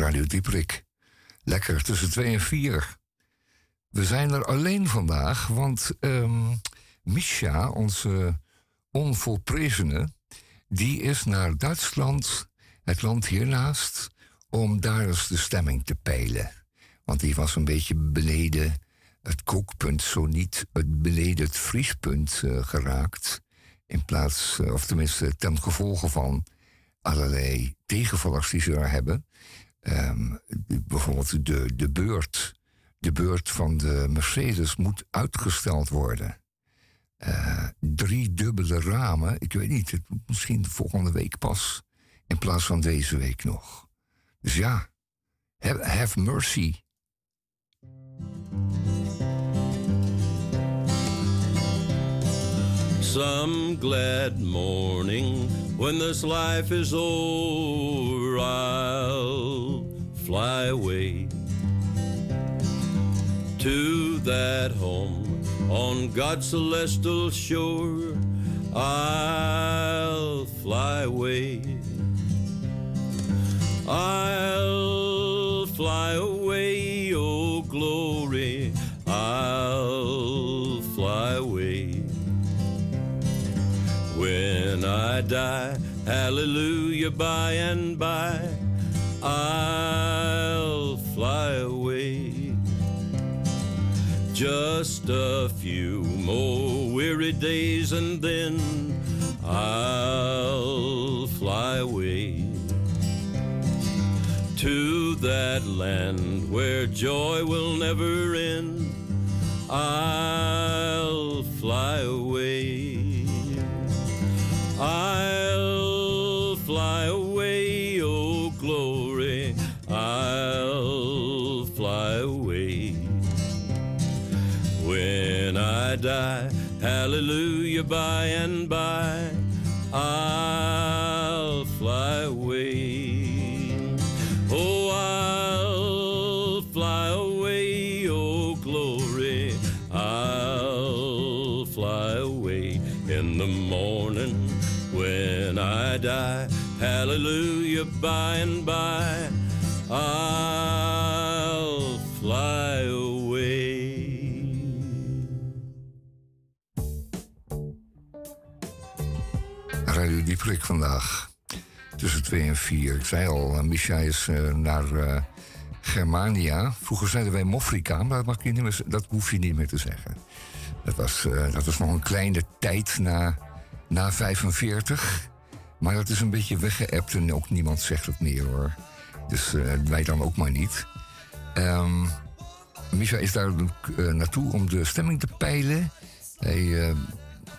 Radio Dieprik. Lekker tussen twee en vier. We zijn er alleen vandaag, want um, Misha, onze onvolprezene, die is naar Duitsland, het land hiernaast, om daar eens de stemming te peilen. Want die was een beetje beneden het kookpunt, zo niet het beneden het vriespunt uh, geraakt. In plaats, uh, of tenminste ten gevolge van allerlei tegenvallers die ze daar hebben. Um, bijvoorbeeld de, de beurt. De beurt van de Mercedes moet uitgesteld worden. Uh, drie dubbele ramen. Ik weet niet, het, misschien volgende week pas. In plaats van deze week nog. Dus ja, have mercy. Some glad morning when this life is over, I'll fly away to that home on God's celestial shore. I'll fly away. I'll fly away, oh glory. I'll I die, hallelujah, by and by, I'll fly away. Just a few more weary days and then I'll fly away to that land where joy will never end. I'll fly away. I'll fly away, oh glory. I'll fly away. When I die, hallelujah, by and by, I'll Hallelujah, by and by, I'll fly away. Radio Dieprik vandaag. Tussen 2 en 4. Ik zei al, uh, Misha is uh, naar uh, Germania. Vroeger zeiden wij Mofrika, maar dat, mag je niet meer, dat hoef je niet meer te zeggen. Dat was, dat was nog een kleine tijd na, na 45. Maar dat is een beetje weggeëpt en ook niemand zegt het meer hoor. Dus wij dan ook maar niet. Um, Misha is daar naartoe om de stemming te peilen. Hij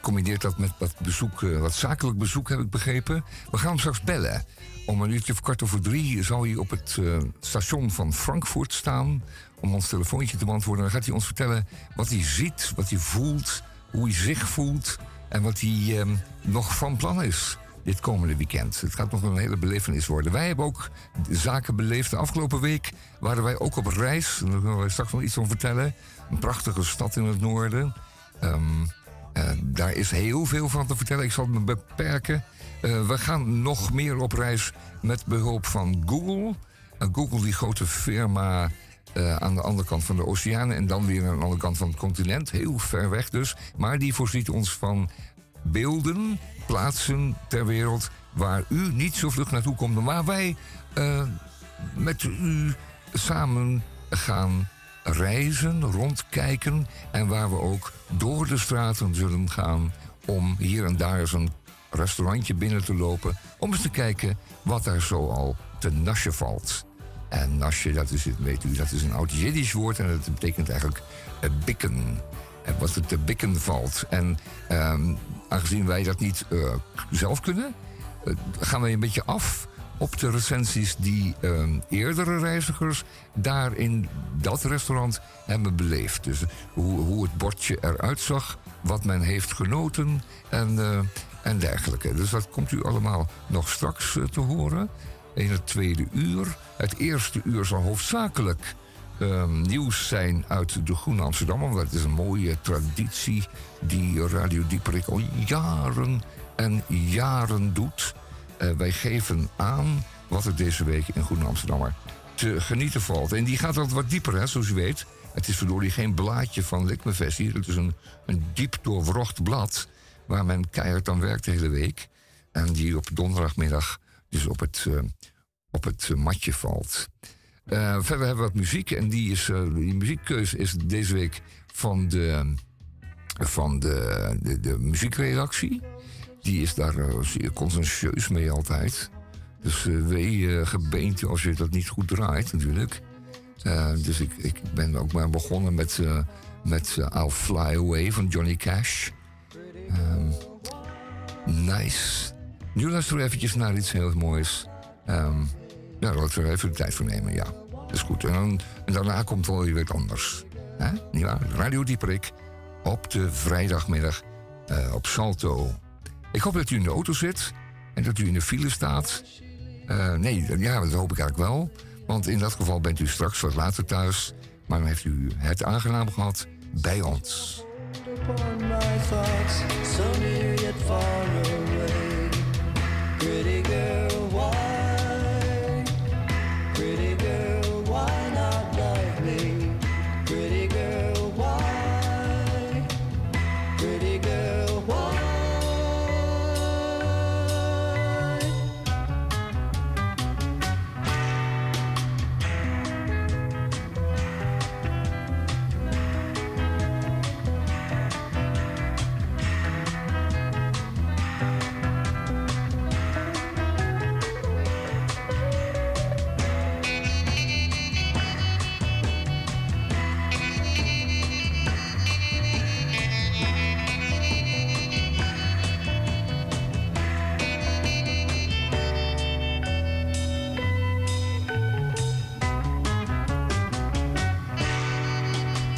combineert dat met wat bezoek, wat zakelijk bezoek, heb ik begrepen. We gaan hem straks bellen. Om een uurtje of kwart over drie zal hij op het uh, station van Frankfurt staan. Om ons telefoontje te beantwoorden. Dan gaat hij ons vertellen wat hij ziet, wat hij voelt, hoe hij zich voelt. En wat hij uh, nog van plan is dit komende weekend. Het gaat nog een hele belevenis worden. Wij hebben ook zaken beleefd. De afgelopen week waren wij ook op reis. Daar kunnen we straks nog iets van vertellen. Een prachtige stad in het noorden. Um, uh, daar is heel veel van te vertellen. Ik zal me beperken. Uh, we gaan nog meer op reis met behulp van Google. Uh, Google, die grote firma aan de andere kant van de oceanen... en dan weer aan de andere kant van het continent. Heel ver weg dus. Maar die voorziet ons van beelden, plaatsen ter wereld... waar u niet zo vlug naartoe komt... maar waar wij met u samen gaan reizen, rondkijken en waar we ook door de straten zullen gaan om hier en daar eens een restaurantje binnen te lopen om eens te kijken wat daar zo al te nasje valt. En nasje, dat is, weet u, dat is een oud Jiddisch woord en dat betekent eigenlijk bikken. En wat er te bikken valt. En um, aangezien wij dat niet uh, zelf kunnen, uh, gaan wij een beetje af op de recensies die uh, eerdere reizigers daar in dat restaurant hebben beleefd. Dus hoe, hoe het bordje eruit zag, wat men heeft genoten en, en dergelijke. Dus dat komt u allemaal nog straks te horen in het tweede uur. Het eerste uur zal hoofdzakelijk um, nieuws zijn uit de Groene Amsterdam. Want dat is een mooie traditie die Radio Dieperik al jaren en jaren doet. Uh, wij geven aan wat er deze week in Groene Amsterdammer te genieten valt. En die gaat altijd wat dieper, hè, zoals u weet. Het is verdorie geen blaadje van Likmevestie. Het is een, een diep doorwrocht blad waar men keihard aan werkt de hele week. En die op donderdagmiddag dus op het, uh, op het matje valt. Uh, verder hebben we wat muziek. En die, is, uh, die muziekkeuze is deze week van de, van de, de, de muziekredactie. Die is daar zeer conscientieus mee altijd. Dus wee gebeente als je dat niet goed draait natuurlijk. dus ik, ik ben ook maar begonnen met, met I'll Fly Away van Johnny Cash. Um, nice. Nu luisteren we eventjes naar iets heel moois. Um, laten we er even de tijd voor nemen, ja. Dat is goed. En, daarna komt wel weer anders. Hè? Niet? Radio Dieperik op de vrijdagmiddag uh, op Salto. Ik hoop dat u in de auto zit en dat u in de file staat. Uh, nee, ja, dat hoop ik eigenlijk wel. Want in dat geval bent u straks wat later thuis. Maar dan heeft u het aangenaam gehad bij ons.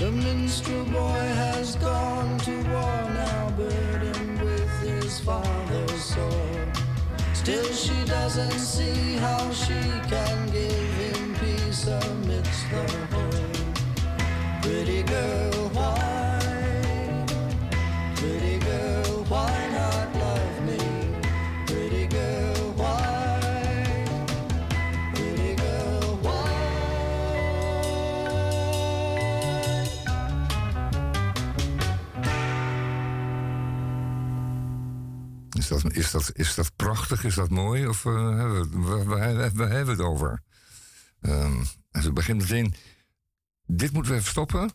The minstrel boy has gone to war now, burdened with his father's sword. Still, she doesn't see how she can give him peace amidst the horde. Pretty girl, why? Is, dat, is dat prachtig? Is dat mooi? Of waar, waar, hebben we het over? Um, we beginnen meteen. Dit moeten we even stoppen.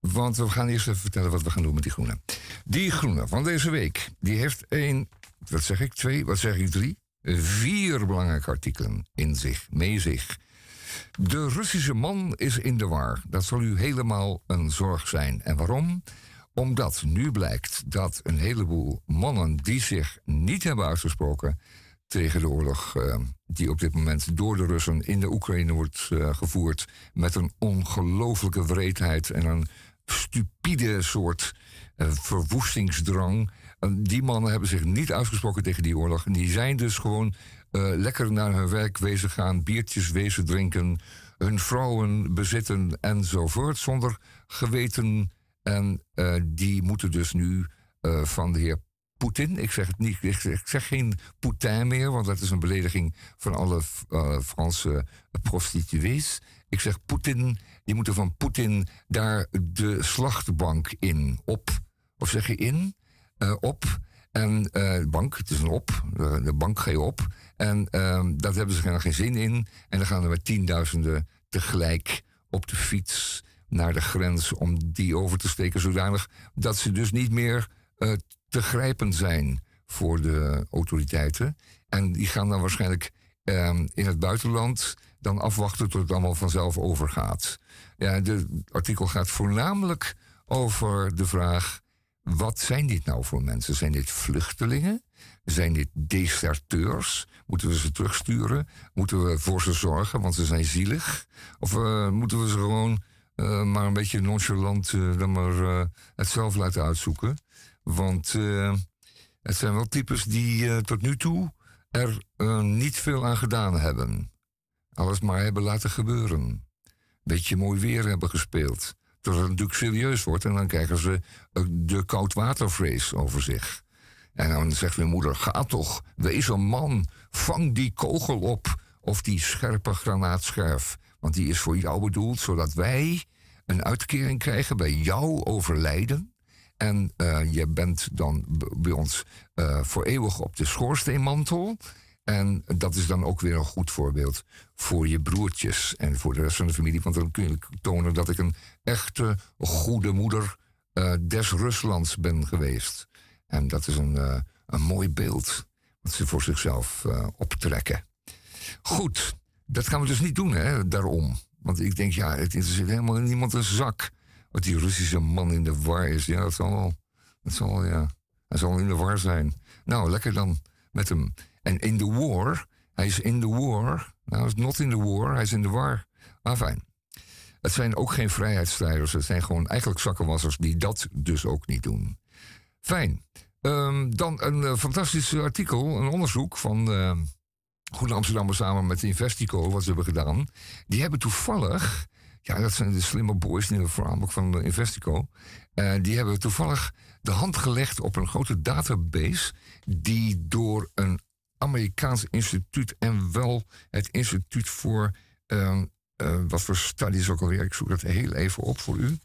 Want we gaan eerst even vertellen wat we gaan doen met die groene. Die groene van deze week, die heeft één, wat zeg ik, twee, wat zeg ik, drie? Vier belangrijke artikelen in zich, mee zich. De Russische man is in de war. Dat zal u helemaal een zorg zijn. En waarom? Omdat nu blijkt dat een heleboel mannen die zich niet hebben uitgesproken tegen de oorlog uh, die op dit moment door de Russen in de Oekraïne wordt uh, gevoerd met een ongelofelijke wreedheid en een stupide soort uh, verwoestingsdrang. die mannen hebben zich niet uitgesproken tegen die oorlog. En die zijn dus gewoon lekker naar hun werk wezen gaan, biertjes wezen drinken, hun vrouwen bezitten enzovoort, zonder geweten en uh, die moeten dus nu uh, van de heer Poetin, ik zeg het niet, ik zeg, geen Poetin meer, want dat is een belediging van alle uh, Franse prostituees. Ik zeg Poetin, die moeten van Poetin daar de slachtbank in, op. Of zeg je in? op. En de bank, het is een op, de bank ga je op. En daar hebben ze geen, geen zin in. En dan gaan er met tienduizenden tegelijk op de fiets naar de grens om die over te steken, zodanig dat ze dus niet meer uh, te grijpen zijn voor de autoriteiten. En die gaan dan waarschijnlijk uh, in het buitenland dan afwachten tot het allemaal vanzelf overgaat. Ja, het artikel gaat voornamelijk over de vraag: wat zijn dit nou voor mensen? Zijn dit vluchtelingen? Zijn dit deserteurs? Moeten we ze terugsturen? Moeten we voor ze zorgen, want ze zijn zielig? Of uh, moeten we ze gewoon uh, maar een beetje nonchalant uh, dan maar uh, het zelf laten uitzoeken. Want het zijn wel types die tot nu toe er niet veel aan gedaan hebben. Alles maar hebben laten gebeuren. Beetje mooi weer hebben gespeeld. Tot het natuurlijk serieus wordt en dan krijgen ze de koudwatervrees over zich. En dan zegt mijn moeder: Ga toch, wees een man, vang die kogel op. Of die scherpe granaatscherf Want die is voor jou bedoeld, zodat wij een uitkering krijgen bij jouw overlijden. En uh, je bent dan bij ons uh, voor eeuwig op de schoorsteenmantel. En dat is dan ook weer een goed voorbeeld voor je broertjes en voor de rest van de familie. Want dan kun je tonen dat ik een echte goede moeder uh, des Ruslands ben geweest. En dat is een, een mooi beeld wat ze voor zichzelf optrekken. Goed, dat gaan we dus niet doen, hè, daarom. Want ik denk, ja, het interesseert helemaal niemand een zak. Wat die Russische man in de war is. Ja, dat zal wel. Dat zal ja. Hij zal in de war zijn. Nou, lekker dan met hem. En in the war. Hij is in the war. Nou, is not in the war. Hij is in de war. Maar fijn. Het zijn ook geen vrijheidsstrijders. Het zijn gewoon eigenlijk zakkenwassers die dat dus ook niet doen. Fijn. Um, dan een uh, fantastisch artikel, een onderzoek van. Uh, Goede Amsterdammer samen met Investico, wat ze hebben gedaan. Die hebben toevallig, ja, dat zijn de slimme boys, voornamelijk van Investico. Uh, die hebben toevallig de hand gelegd op een grote database. die door een Amerikaans instituut en wel het instituut voor. Uh, uh, wat voor studies ook alweer. Ik zoek dat heel even op voor u.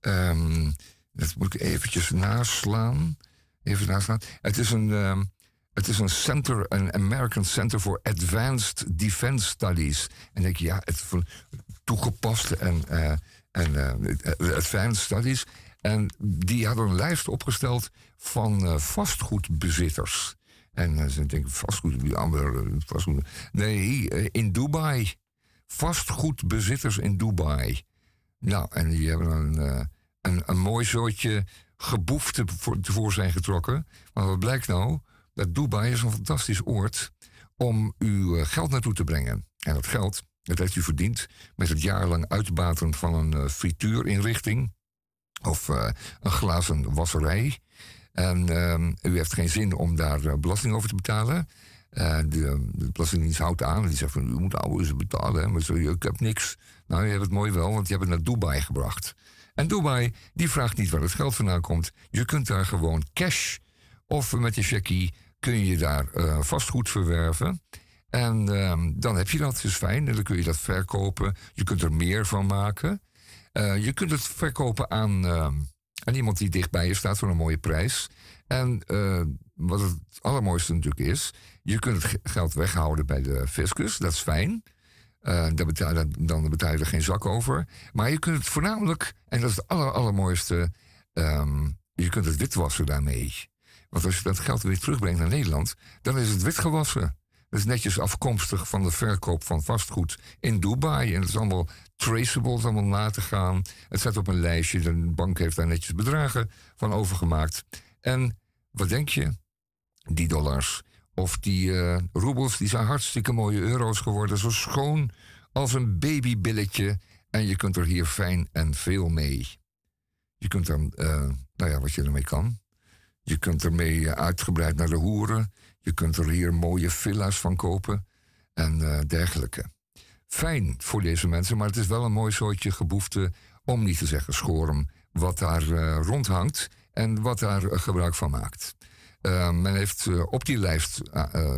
Um, dat moet ik eventjes naslaan. Even naslaan. Het is een. Ehm, het is een center, een American Center for Advanced Defense Studies. En denk ja, het toegepaste en, uh, en uh, advanced studies. En die hadden een lijst opgesteld van vastgoedbezitters. En ze denken, vastgoed, vastgoed. Nee, in Dubai. Vastgoedbezitters in Dubai. Nou, en die hebben een, een, een mooi soortje geboefte voor, tevoorschijn getrokken. Maar wat blijkt nou? Dat Dubai is een fantastisch oord om uw eh, geld naartoe te brengen. En dat geld, dat heeft u verdiend met het jarenlang uitbaten van een uh, frituurinrichting of uh, een glazen wasserij. En uh, u heeft geen zin om daar belasting over te betalen. de, de Belastingdienst houdt aan en die zegt van u moet oude betalen. Maar zo, ik heb niks. Nou, je hebt het mooi wel, want je hebt het naar Dubai gebracht. En Dubai, die vraagt niet waar het geld vandaan komt. Je kunt daar gewoon cash of met je checkie kun je daar uh, vastgoed verwerven. En uh, dan heb je dat, is fijn. En dan kun je dat verkopen. Je kunt er meer van maken. Uh, je kunt het verkopen aan, ehm, aan iemand die dichtbij je staat voor een mooie prijs. En eh, wat het allermooiste natuurlijk is, je kunt het geld weghouden bij de fiscus. Dat is fijn. Betaal, dan betaal je er geen zak over. Maar je kunt het voornamelijk, en dat is het aller, allermooiste, um, je kunt het witwassen daarmee. Want als je dat geld weer terugbrengt naar Nederland, dan is het witgewassen. Dat is netjes afkomstig van de verkoop van vastgoed in Dubai. En het is allemaal traceable, is allemaal na te gaan. Het staat op een lijstje, de bank heeft daar netjes bedragen van overgemaakt. En wat denk je? Die dollars of die uh, roebels, die zijn hartstikke mooie euro's geworden. Zo schoon als een babybilletje. En je kunt er hier fijn en veel mee. Je kunt dan, uh, nou ja, wat je ermee kan. Je kunt ermee eh, uitgebreid naar de hoeren. Je kunt er hier mooie villa's van kopen en uh, dergelijke. Fijn voor deze mensen, maar het is wel een mooi soortje geboefte, om niet te zeggen schorm, wat daar uh, rondhangt en wat daar gebruik van maakt. men heeft op die lijst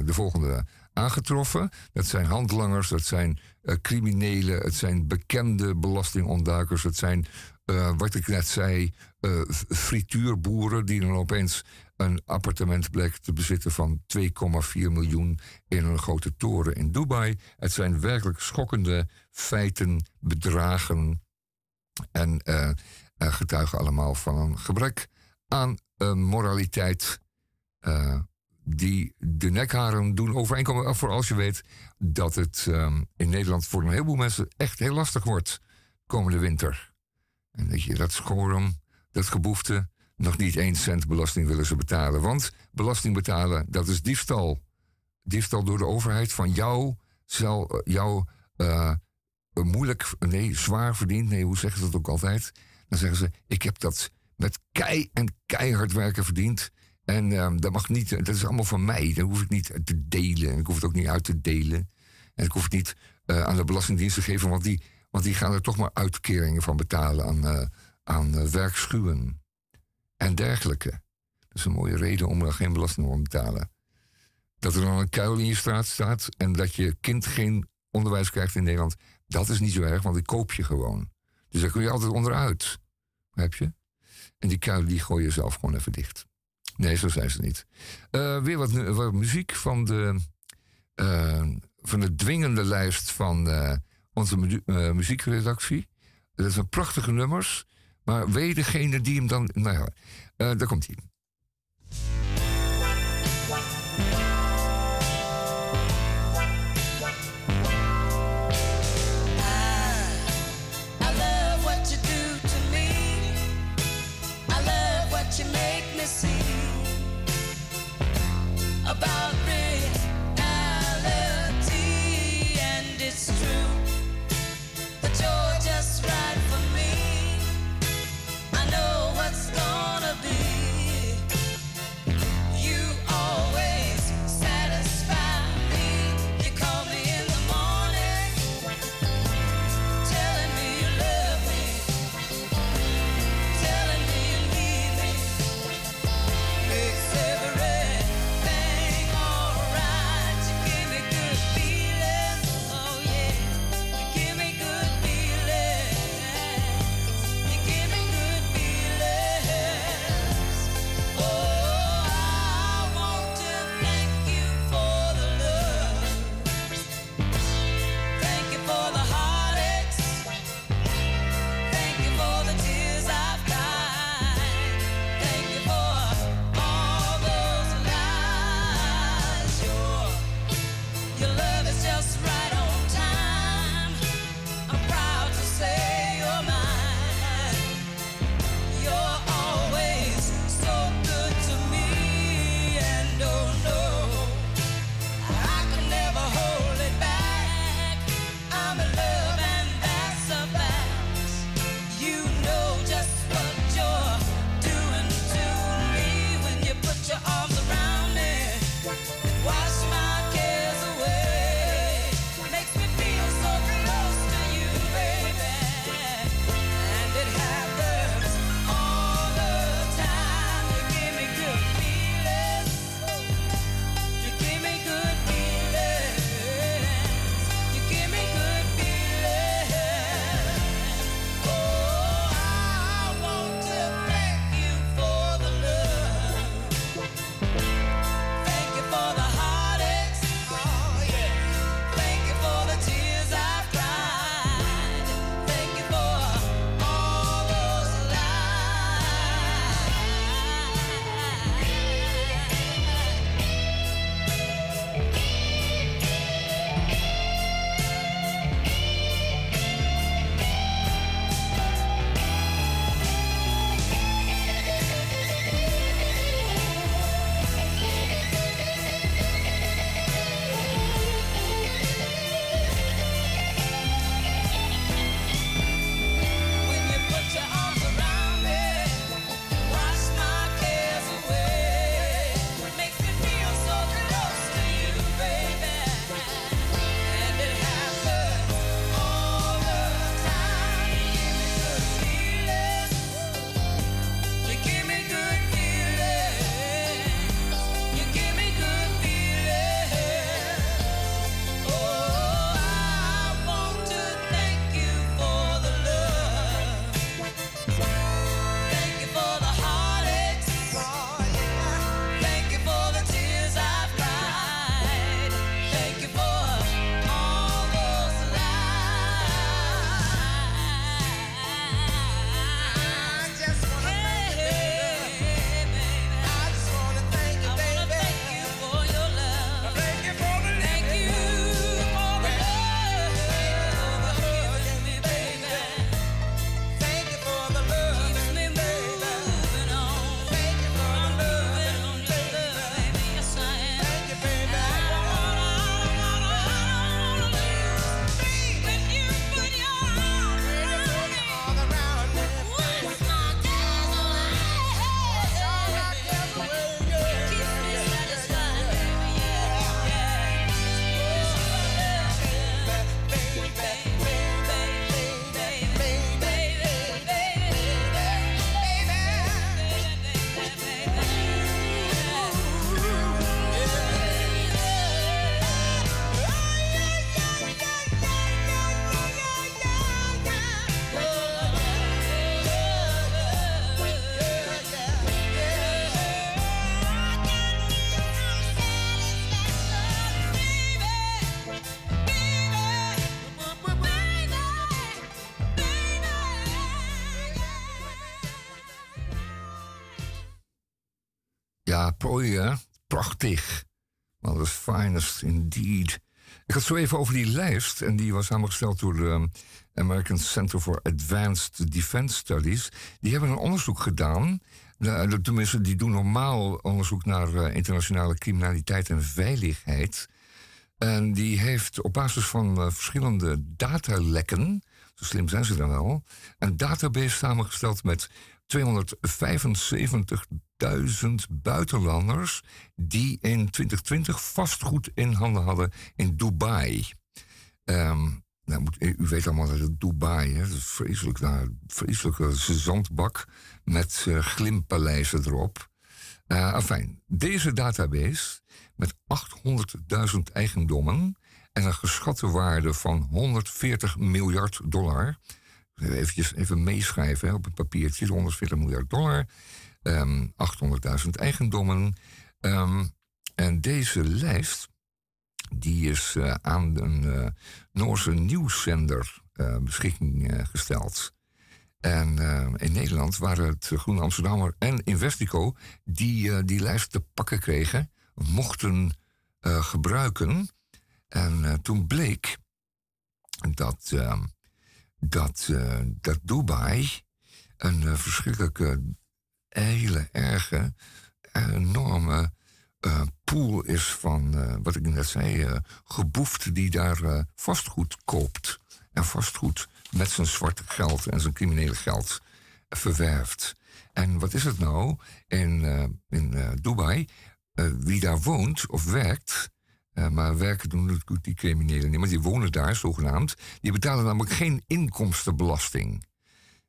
de volgende aangetroffen. Dat zijn handlangers, dat zijn criminelen, het zijn bekende belastingontduikers, het zijn wat ik net zei, uh, frituurboeren die dan opeens een appartement blijken te bezitten van 2,4 miljoen in een grote toren in Dubai. Het zijn werkelijk schokkende feiten, bedragen en uh, getuigen allemaal van een gebrek aan moraliteit die de nekharen doen overeenkomen. Voor als je weet dat het um, in Nederland voor een heleboel mensen echt heel lastig wordt komende winter. En dat je dat schorum, dat geboefte, nog niet één cent belasting willen ze betalen. Want belasting betalen, dat is diefstal. Diefstal door de overheid van jou, zal, eh, jou uh, moeilijk, nee, zwaar verdiend. Nee, hoe zeggen ze dat ook altijd? Dan zeggen ze, ik heb dat met kei en keihard werken verdiend. En uh, dat mag niet, dat is allemaal van mij. Dat hoef ik niet te delen. En ik hoef het ook niet uit te delen. En ik hoef het niet uh, aan de Belastingdienst te geven, want die want die gaan er toch maar uitkeringen van betalen aan, aan uh, werkschuwen en dergelijke. Dat is een mooie reden om er geen belasting op te betalen. Dat er dan een kuil in je straat staat en dat je kind geen onderwijs krijgt in Nederland, Dat is niet zo erg, want die koop je gewoon. Dus daar kun je altijd onderuit. Heb je? En die kuil die gooi je zelf gewoon even dicht. Nee, zo zijn ze niet. Uh, weer wat, muziek van de, uh, van de dwingende lijst van onze mu muziekredactie. Dat zijn prachtige nummers. Maar weet degene die hem dan. Nou ja, daar komt hij. Ik had zo even over die lijst. En die was samengesteld door de American Center for Advanced Defense Studies. Die hebben een onderzoek gedaan. Nou, tenminste, die doen normaal onderzoek naar uh, internationale criminaliteit en veiligheid. En die heeft op basis van uh, verschillende datalekken, zo slim zijn ze dan wel, een database samengesteld met 275.000 buitenlanders die in 2020 vastgoed in handen hadden in Dubai. Um, nou, u weet allemaal dat het Dubai, hè, is vreselijk, nou, vreselijke zandbak met uh, glimpaleizen erop. Uh, enfin, deze database met 800.000 eigendommen en een geschatte waarde van 140 miljard dollar Even, even meeschrijven op het papiertje. 140 miljard dollar. Um, ehm, 800.000 eigendommen. Ehm, en deze lijst die is uh, aan een uh, Noorse nieuwszender uh, beschikking gesteld. En in Nederland waren het Groene Amsterdammer en Investico die die lijst te pakken kregen, mochten gebruiken. En toen bleek dat ehm, dat, uh, dat Dubai een uh, verschrikkelijke, hele erge, enorme uh, pool is van, wat ik net zei, geboefte die daar vastgoed koopt. En vastgoed met zijn zwarte geld en zijn criminele geld verwerft. En wat is het nou in, in Dubai? wie daar woont of werkt, uh, maar werken doen natuurlijk die criminelen niet. Maar die wonen daar, zogenaamd. Die betalen namelijk geen inkomstenbelasting.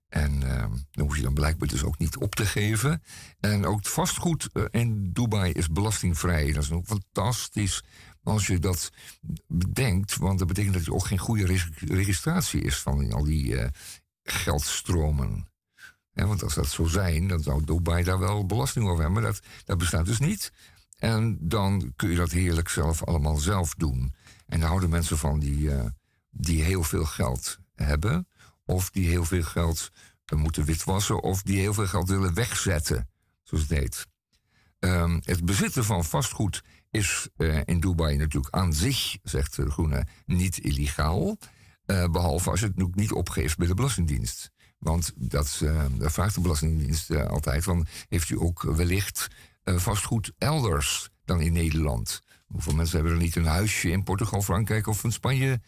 En uh, dan hoef je dan blijkbaar dus ook niet op te geven. En ook het vastgoed uh, in Dubai is belastingvrij. Dat is ook fantastisch als je dat bedenkt. Want dat betekent dat er ook geen goede registratie is van al die uh, geldstromen. want als dat zo zijn, dan zou Dubai daar wel belasting over hebben. Maar dat, dat bestaat dus niet. En dan kun je dat heerlijk zelf allemaal zelf doen. En daar houden mensen van die, uh, die heel veel geld hebben. Of die heel veel geld uh, moeten witwassen. Of die heel veel geld willen wegzetten. Zoals het heet. Um, het bezitten van vastgoed is uh, in Dubai natuurlijk aan zich, zegt de Groene, niet illegaal. behalve als je het niet opgeeft bij de Belastingdienst. Want dat, vraagt de Belastingdienst altijd. Van, heeft u ook wellicht vastgoed elders dan in Nederland. Hoeveel mensen hebben er niet een huisje in Portugal, Frankrijk of in Spanje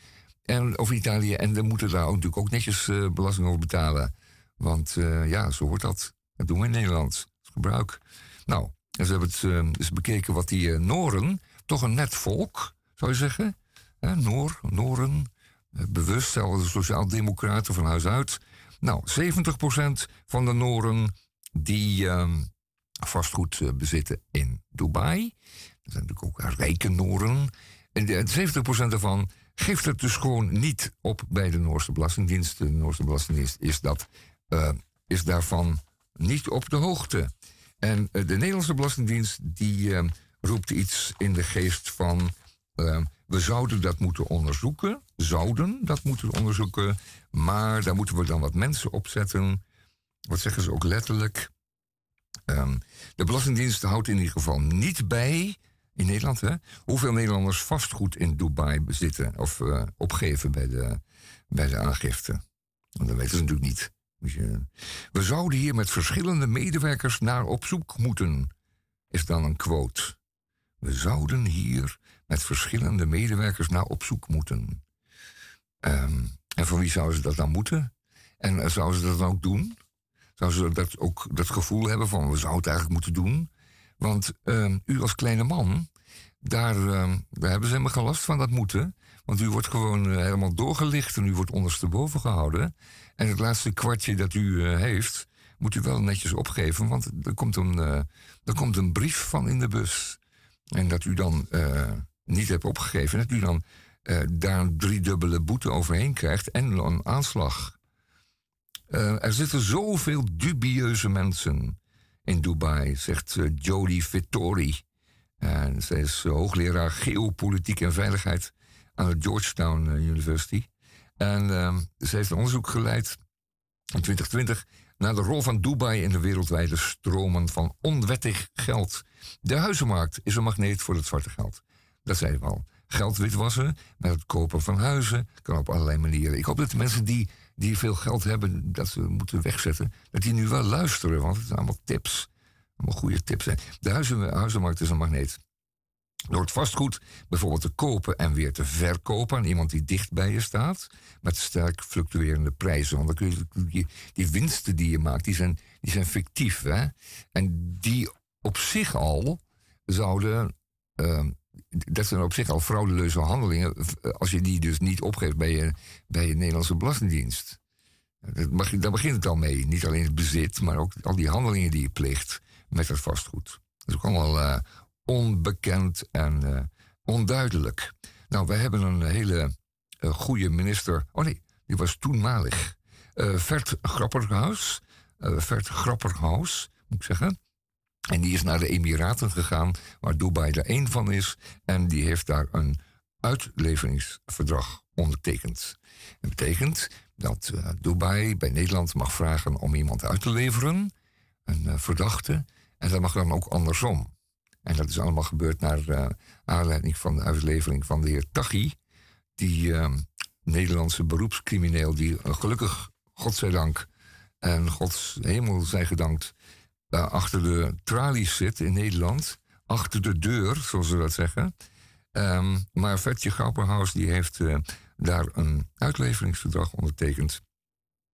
en, of Italië? En dan moeten daar natuurlijk ook netjes uh, belasting over betalen. Want uh, ja, zo wordt dat. Dat doen we in Nederland. Gebruik. Nou, en ze hebben het eens bekeken wat die Noren, toch een net volk, zou je zeggen. Noor, Noren, bewust, zelfs de sociaaldemocraten van huis uit. Nou, 70% van de Noren die, ehm, vastgoed eh, bezitten in Dubai. Dat zijn natuurlijk ook rijke Noren. En 70% daarvan geeft het dus gewoon niet op bij de Noorse Belastingdienst. De Noorse Belastingdienst is, dat, uh, is daarvan niet op de hoogte. En de Nederlandse Belastingdienst die roept iets in de geest van... we zouden dat moeten onderzoeken, zouden dat moeten onderzoeken... maar daar moeten we dan wat mensen opzetten. Wat zeggen ze ook letterlijk? Um, de Belastingdienst houdt in ieder geval niet bij, in Nederland, hè, hoeveel Nederlanders vastgoed in Dubai bezitten of uh, opgeven bij de, bij de aangifte. Want dat weten ze natuurlijk niet. Dus, uh, we zouden hier met verschillende medewerkers naar op zoek moeten, is dan een quote. We zouden hier met verschillende medewerkers naar op zoek moeten. Um, en van wie zouden ze dat dan moeten? En uh, zouden ze dat dan ook doen? Zou ze dat ook dat gevoel hebben van we zouden het eigenlijk moeten doen. Want uh, u als kleine man, daar, uh, daar hebben ze helemaal geen last van dat moeten. Want u wordt gewoon uh, helemaal doorgelicht en u wordt ondersteboven gehouden. En het laatste kwartje dat u eh, heeft, moet u wel netjes opgeven. Want er komt een, er komt een brief van in de bus. En dat u dan niet hebt opgegeven. Dat u dan daar een driedubbele boete overheen krijgt en een aanslag. Uh, er zitten zoveel dubieuze mensen in Dubai, zegt uh, Jodie Vittori. En zij is uh, hoogleraar geopolitiek en veiligheid aan de Georgetown University. En ehm, ze heeft een onderzoek geleid in 2020 naar de rol van Dubai in de wereldwijde stromen van onwettig geld. De huizenmarkt is een magneet voor het zwarte geld. Dat zei we al. Geld witwassen met het kopen van huizen kan op allerlei manieren. Ik hoop dat de mensen die, die veel geld hebben, dat ze moeten wegzetten, dat die nu wel luisteren, want het zijn allemaal tips. Allemaal goede tips. De huizen, huizenmarkt is een magneet. Door het vastgoed bijvoorbeeld te kopen en weer te verkopen aan iemand die dicht bij je staat, met sterk fluctuerende prijzen. Want dan kun je die, winsten die je maakt, die zijn, die zijn fictief. Hè? En die op zich al zouden. Uh, dat zijn op zich al frauduleuze handelingen. als je die dus niet opgeeft bij je, bij je Nederlandse Belastingdienst. Mag, daar begint het al mee. Niet alleen het bezit, maar ook al die handelingen die je plicht met het vastgoed. Dat is ook allemaal uh, onbekend en uh, onduidelijk. Nou, wij hebben een hele uh, goede minister. Oh nee, die was toenmalig. Vert Grapperhaus. Vert Grapperhaus, moet ik zeggen. En die is naar de Emiraten gegaan, waar Dubai er één van is. En die heeft daar een uitleveringsverdrag ondertekend. Dat betekent dat Dubai bij Nederland mag vragen om iemand uit te leveren, een verdachte. En dat mag dan ook andersom. En dat is allemaal gebeurd naar uh, aanleiding van de uitlevering van de heer Taghi. Die uh, Nederlandse beroepscrimineel, die gelukkig, godzijdank, en gods hemel zij gedankt, achter de tralies zit in Nederland. Achter de deur, zoals ze dat zeggen. Um, maar Vetje Grapperhaus die heeft daar een uitleveringsverdrag ondertekend.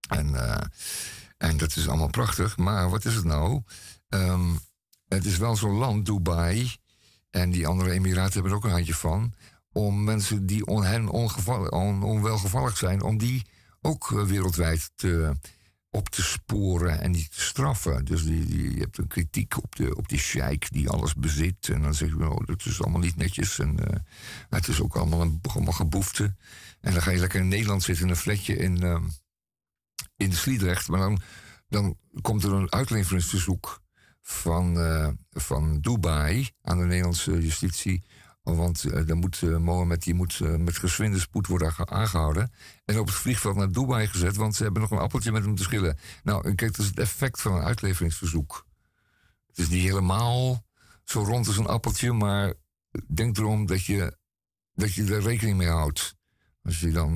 En, en dat is allemaal prachtig. Maar wat is het nou? Um, het is wel zo'n land, Dubai, en die andere Emiraten hebben er ook een handje van, om mensen die on, hen on, onwelgevallig zijn, om die ook uh, wereldwijd te, op te sporen en die te straffen. Dus die, die, je hebt een kritiek op, de, op die sheik die alles bezit. En dan zeg je, oh, dat is allemaal niet netjes. En uh, het is ook allemaal een allemaal geboefte. En dan ga je lekker in Nederland zitten in een flatje in, uh, in Sliedrecht. Maar dan, dan komt er een uitleveringsverzoek van, uh, van Dubai aan de Nederlandse justitie. Want uh, dan moet uh, Mohammed die moet, met geswinde spoed worden aangehouden. En op het vliegveld naar Dubai gezet, want ze hebben nog een appeltje met hem te schillen. Nou, kijk, dat is het effect van een uitleveringsverzoek. Het is niet helemaal zo rond als een appeltje, maar denk erom dat je, dat je er rekening mee houdt. Als je dan.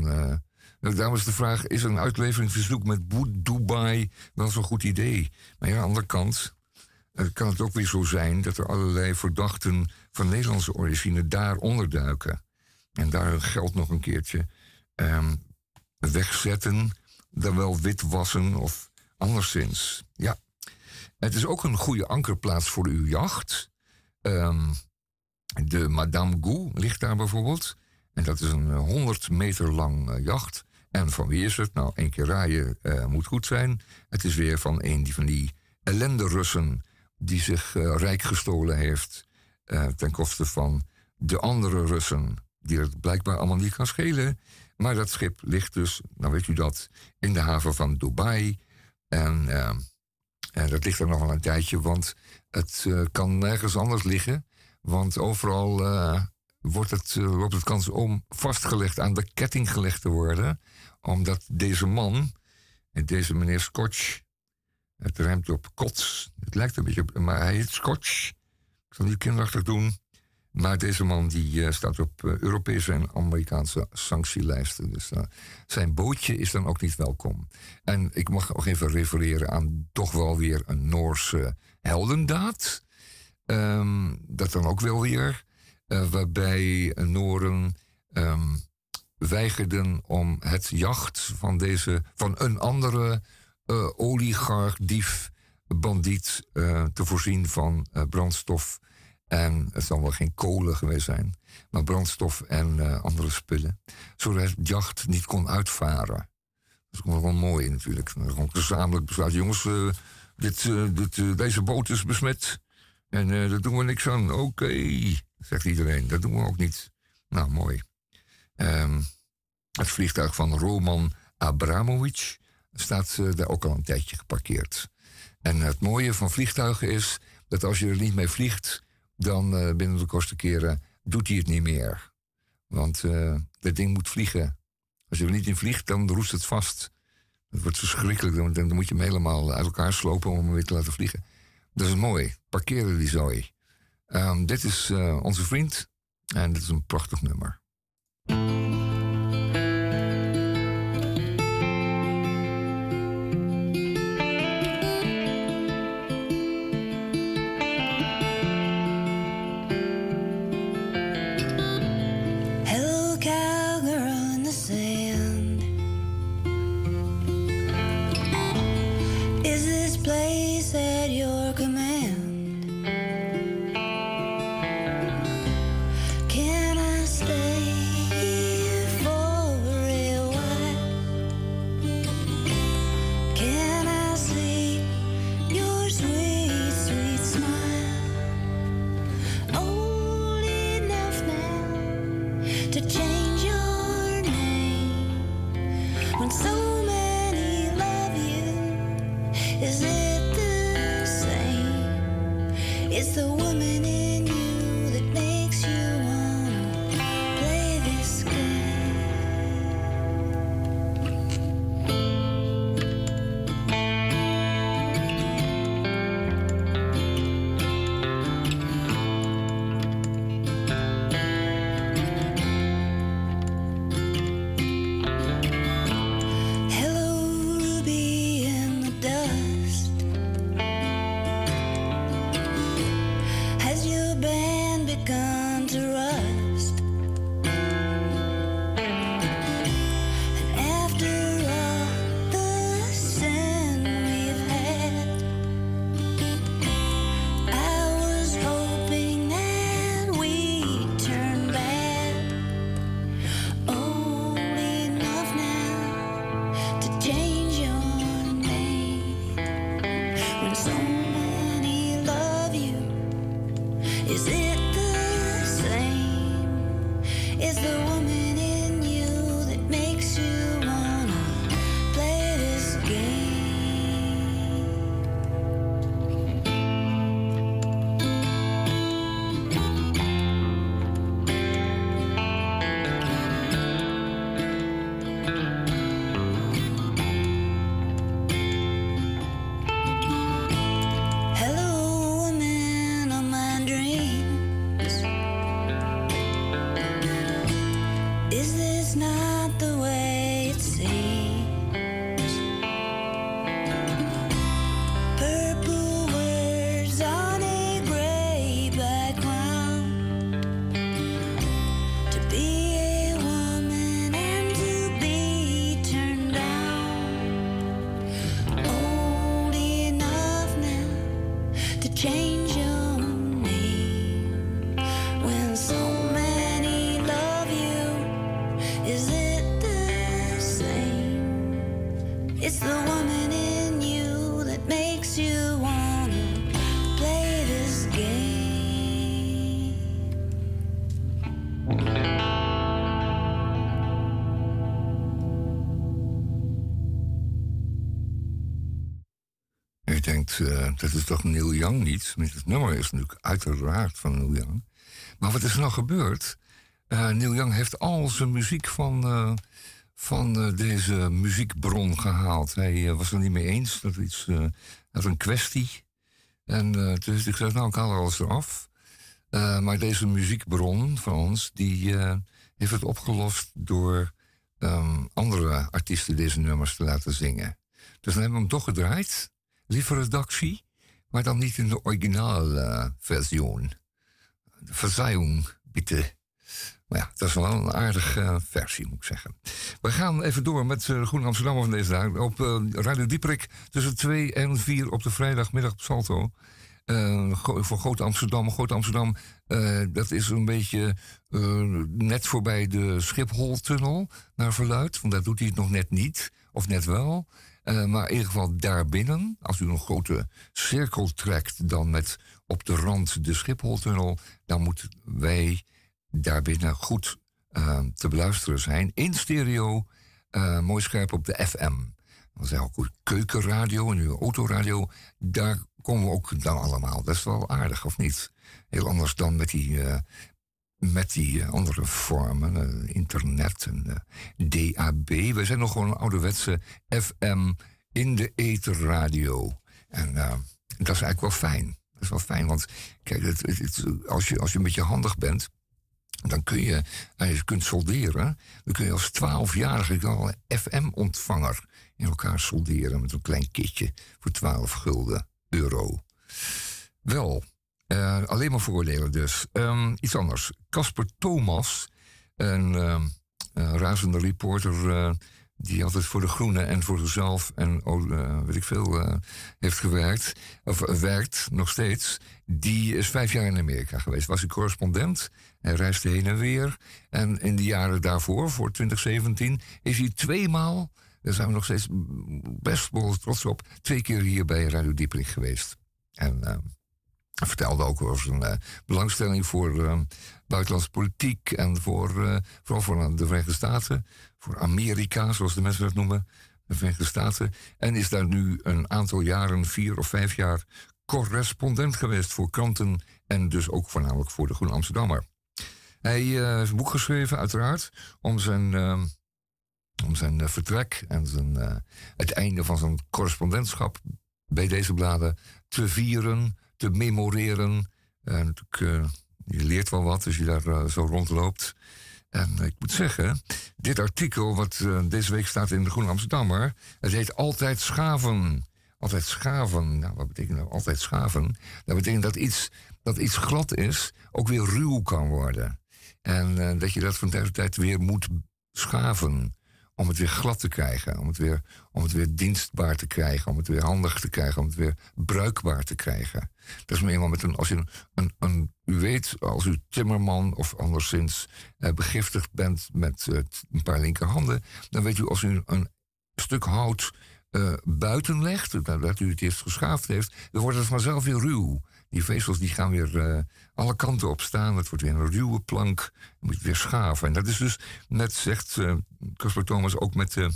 Nou, daarom is de vraag: is een uitleveringsverzoek met Dubai wel zo'n goed idee? Maar ja, aan de andere kant kan het ook weer zo zijn dat er allerlei verdachten van Nederlandse origine daar onderduiken. En daar hun geld nog een keertje um, wegzetten, dan wel witwassen of anderszins. Ja. Het is ook een goede ankerplaats voor uw jacht. Um, de Madame Gou ligt daar bijvoorbeeld. En dat is een 100 meter lang uh, jacht. En van wie is het? Nou, één keer raaien uh, moet goed zijn. Het is weer van een van die ellende Russen die zich rijk gestolen heeft uh, ten koste van de andere Russen, die het blijkbaar allemaal niet kan schelen. Maar dat schip ligt dus, nou weet u dat, in de haven van Dubai. En, en dat ligt er nog wel een tijdje, want het kan nergens anders liggen. Want overal wordt het, loopt het kans om vastgelegd, aan de ketting gelegd te worden. Omdat deze man, deze meneer Scotch, het ruimt op kots. Het lijkt een beetje maar hij heet Scotch. Ik zal niet kinderachtig doen. Maar deze man die uh, staat op uh, Europese en Amerikaanse sanctielijsten. Dus uh, zijn bootje is dan ook niet welkom. En ik mag nog even refereren aan toch wel weer een Noorse heldendaad. Um, dat dan ook wel weer. waarbij Nooren um, weigerden om het jacht van, deze, van een andere oligarch, dief, bandiet uh, te voorzien van uh, brandstof. En het zal wel geen kolen geweest zijn, maar brandstof en andere spullen. Zodat het jacht niet kon uitvaren. Dat is wel mooi natuurlijk. Gewoon gezamenlijk besluit, jongens, dit, dit, deze boot is besmet. En daar doen we niks aan. Oké, zegt iedereen. Dat doen we ook niet. Nou, mooi. Um, het vliegtuig van Roman Abramovic staat daar ook al een tijdje geparkeerd. En het mooie van vliegtuigen is dat als je er niet mee vliegt, dan uh, binnen de kortste keren doet hij het niet meer. Want uh, dat ding moet vliegen. Als je er niet in vliegt, dan roest het vast. Het wordt verschrikkelijk. Dan, dan moet je hem helemaal uit elkaar slopen om hem weer te laten vliegen. Dat is mooi. Parkeren die zooi. Um, dit is uh, onze vriend. En dit is een prachtig nummer. Young niet? Het nummer is natuurlijk uiteraard van Neil Young. Maar wat is er nou gebeurd? Uh, Neil Young heeft al zijn muziek van, uh, van uh, deze muziekbron gehaald. Hij was er niet mee eens. Dat iets, een kwestie. En dus ik zei, nou, ik haal alles eraf. maar deze muziekbron van ons, die heeft het opgelost door um, andere artiesten deze nummers te laten zingen. Dus dan hebben we hem toch gedraaid. Lieve redactie, maar dan niet in de originaalversie. Uh, Verzeihung, bitte. Maar ja, dat is wel een aardige uh, versie, moet ik zeggen. We gaan even door met uh, Groen Amsterdam van deze dag. Op Radio Dieprik tussen 2 en 4 op de vrijdagmiddag op Salto. voor Groot Amsterdam. Groot Amsterdam, dat is een beetje net voorbij de Schiphol-tunnel naar verluid. Want daar doet hij het nog net niet, of net wel. Uh, maar in ieder geval daarbinnen, als u een grote cirkel trekt, dan met op de rand de Schipholtunnel, dan moeten wij daarbinnen goed uh, te beluisteren zijn. In stereo, uh, mooi scherp op de FM. Dan zijn ook keukenradio en uw autoradio. Daar komen we ook dan allemaal. Dat is wel aardig, of niet? Heel anders dan met die met die andere vormen, internet en DAB. We zijn nog gewoon een ouderwetse FM in de etherradio. En dat is eigenlijk wel fijn. Dat is wel fijn, want kijk, als, je, als je een beetje handig bent, dan kun je, als je kunt solderen, dan kun je als twaalfjarige al een FM-ontvanger in elkaar solderen met een klein kitje voor 12 gulden euro. Wel, uh, alleen maar voordelen dus. Um, iets anders. Casper Thomas, een uh, razende reporter uh, die altijd voor de Groene en voor zichzelf en oh, weet ik veel heeft gewerkt, of werkt nog steeds, die is vijf jaar in Amerika geweest. Was een correspondent hij reisde heen en weer. En in de jaren daarvoor, voor 2017, is hij tweemaal, daar zijn we nog steeds best wel trots op, twee keer hier bij Radio Diepering geweest. En hij vertelde ook over zijn uh, belangstelling voor uh, buitenlandse politiek en voor, vooral voor de Verenigde Staten, voor Amerika, zoals de mensen dat noemen, de Verenigde Staten. En is daar nu een aantal jaren, vier of vijf jaar, correspondent geweest voor kranten en dus ook voornamelijk voor de Groene Amsterdammer. Hij heeft een boek geschreven, uiteraard, om zijn, uh, om zijn vertrek en zijn, het einde van zijn correspondentschap bij deze bladen te vieren, te memoreren. En je leert wel wat als je daar zo rondloopt. En ik moet zeggen, dit artikel wat deze week staat in de Groene Amsterdammer, het heet Altijd Schaven. Altijd schaven. Nou, wat betekent nou altijd schaven? Dat betekent dat iets dat iets glad is, ook weer ruw kan worden. En dat je dat van tijd tot tijd weer moet schaven. Om het weer glad te krijgen. Om het weer, om het weer dienstbaar te krijgen. Om het weer handig te krijgen. Om het weer bruikbaar te krijgen. Dat is maar eenmaal met een. Als een, een, u weet, als u timmerman of anderszins uh, begiftigd bent met uh, een paar linkerhanden. Dan weet u, als u een stuk hout uh, buiten legt, dat u het eerst geschaafd heeft, dan wordt het vanzelf weer ruw die vezels die gaan weer uh, alle kanten op staan. Het wordt weer een ruwe plank. Je moet weer schaven. En dat is dus, net zegt eh, Casper Thomas, ook met, uh,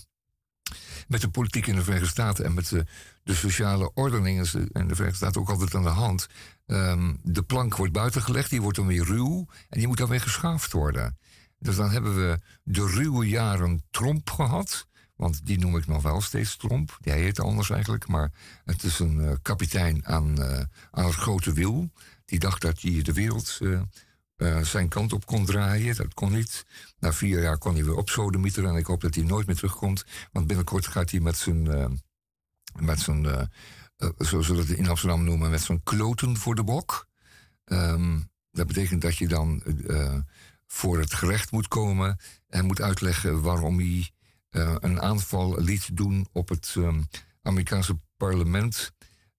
met de politiek in de Verenigde Staten en met de, de sociale ordening in de Verenigde Staten ook altijd aan de hand. Um, de plank wordt buitengelegd, die wordt dan weer ruw en die moet dan weer geschaafd worden. Dus dan hebben we de ruwe jaren Trump gehad. Want die noem ik nog wel steeds Tromp. Hij heet anders eigenlijk. Maar het is een kapitein aan, aan het grote wiel. Die dacht dat hij de wereld uh, zijn kant op kon draaien. Dat kon niet. Na vier jaar kon hij weer opsodemieteren. En ik hoop dat hij nooit meer terugkomt. Want binnenkort gaat hij met zijn... met zijn zoals we dat in Amsterdam noemen... met zijn kloten voor de bok. Um, dat betekent dat je dan voor het gerecht moet komen... en moet uitleggen waarom hij uh, een aanval liet doen op het um, Amerikaanse parlement.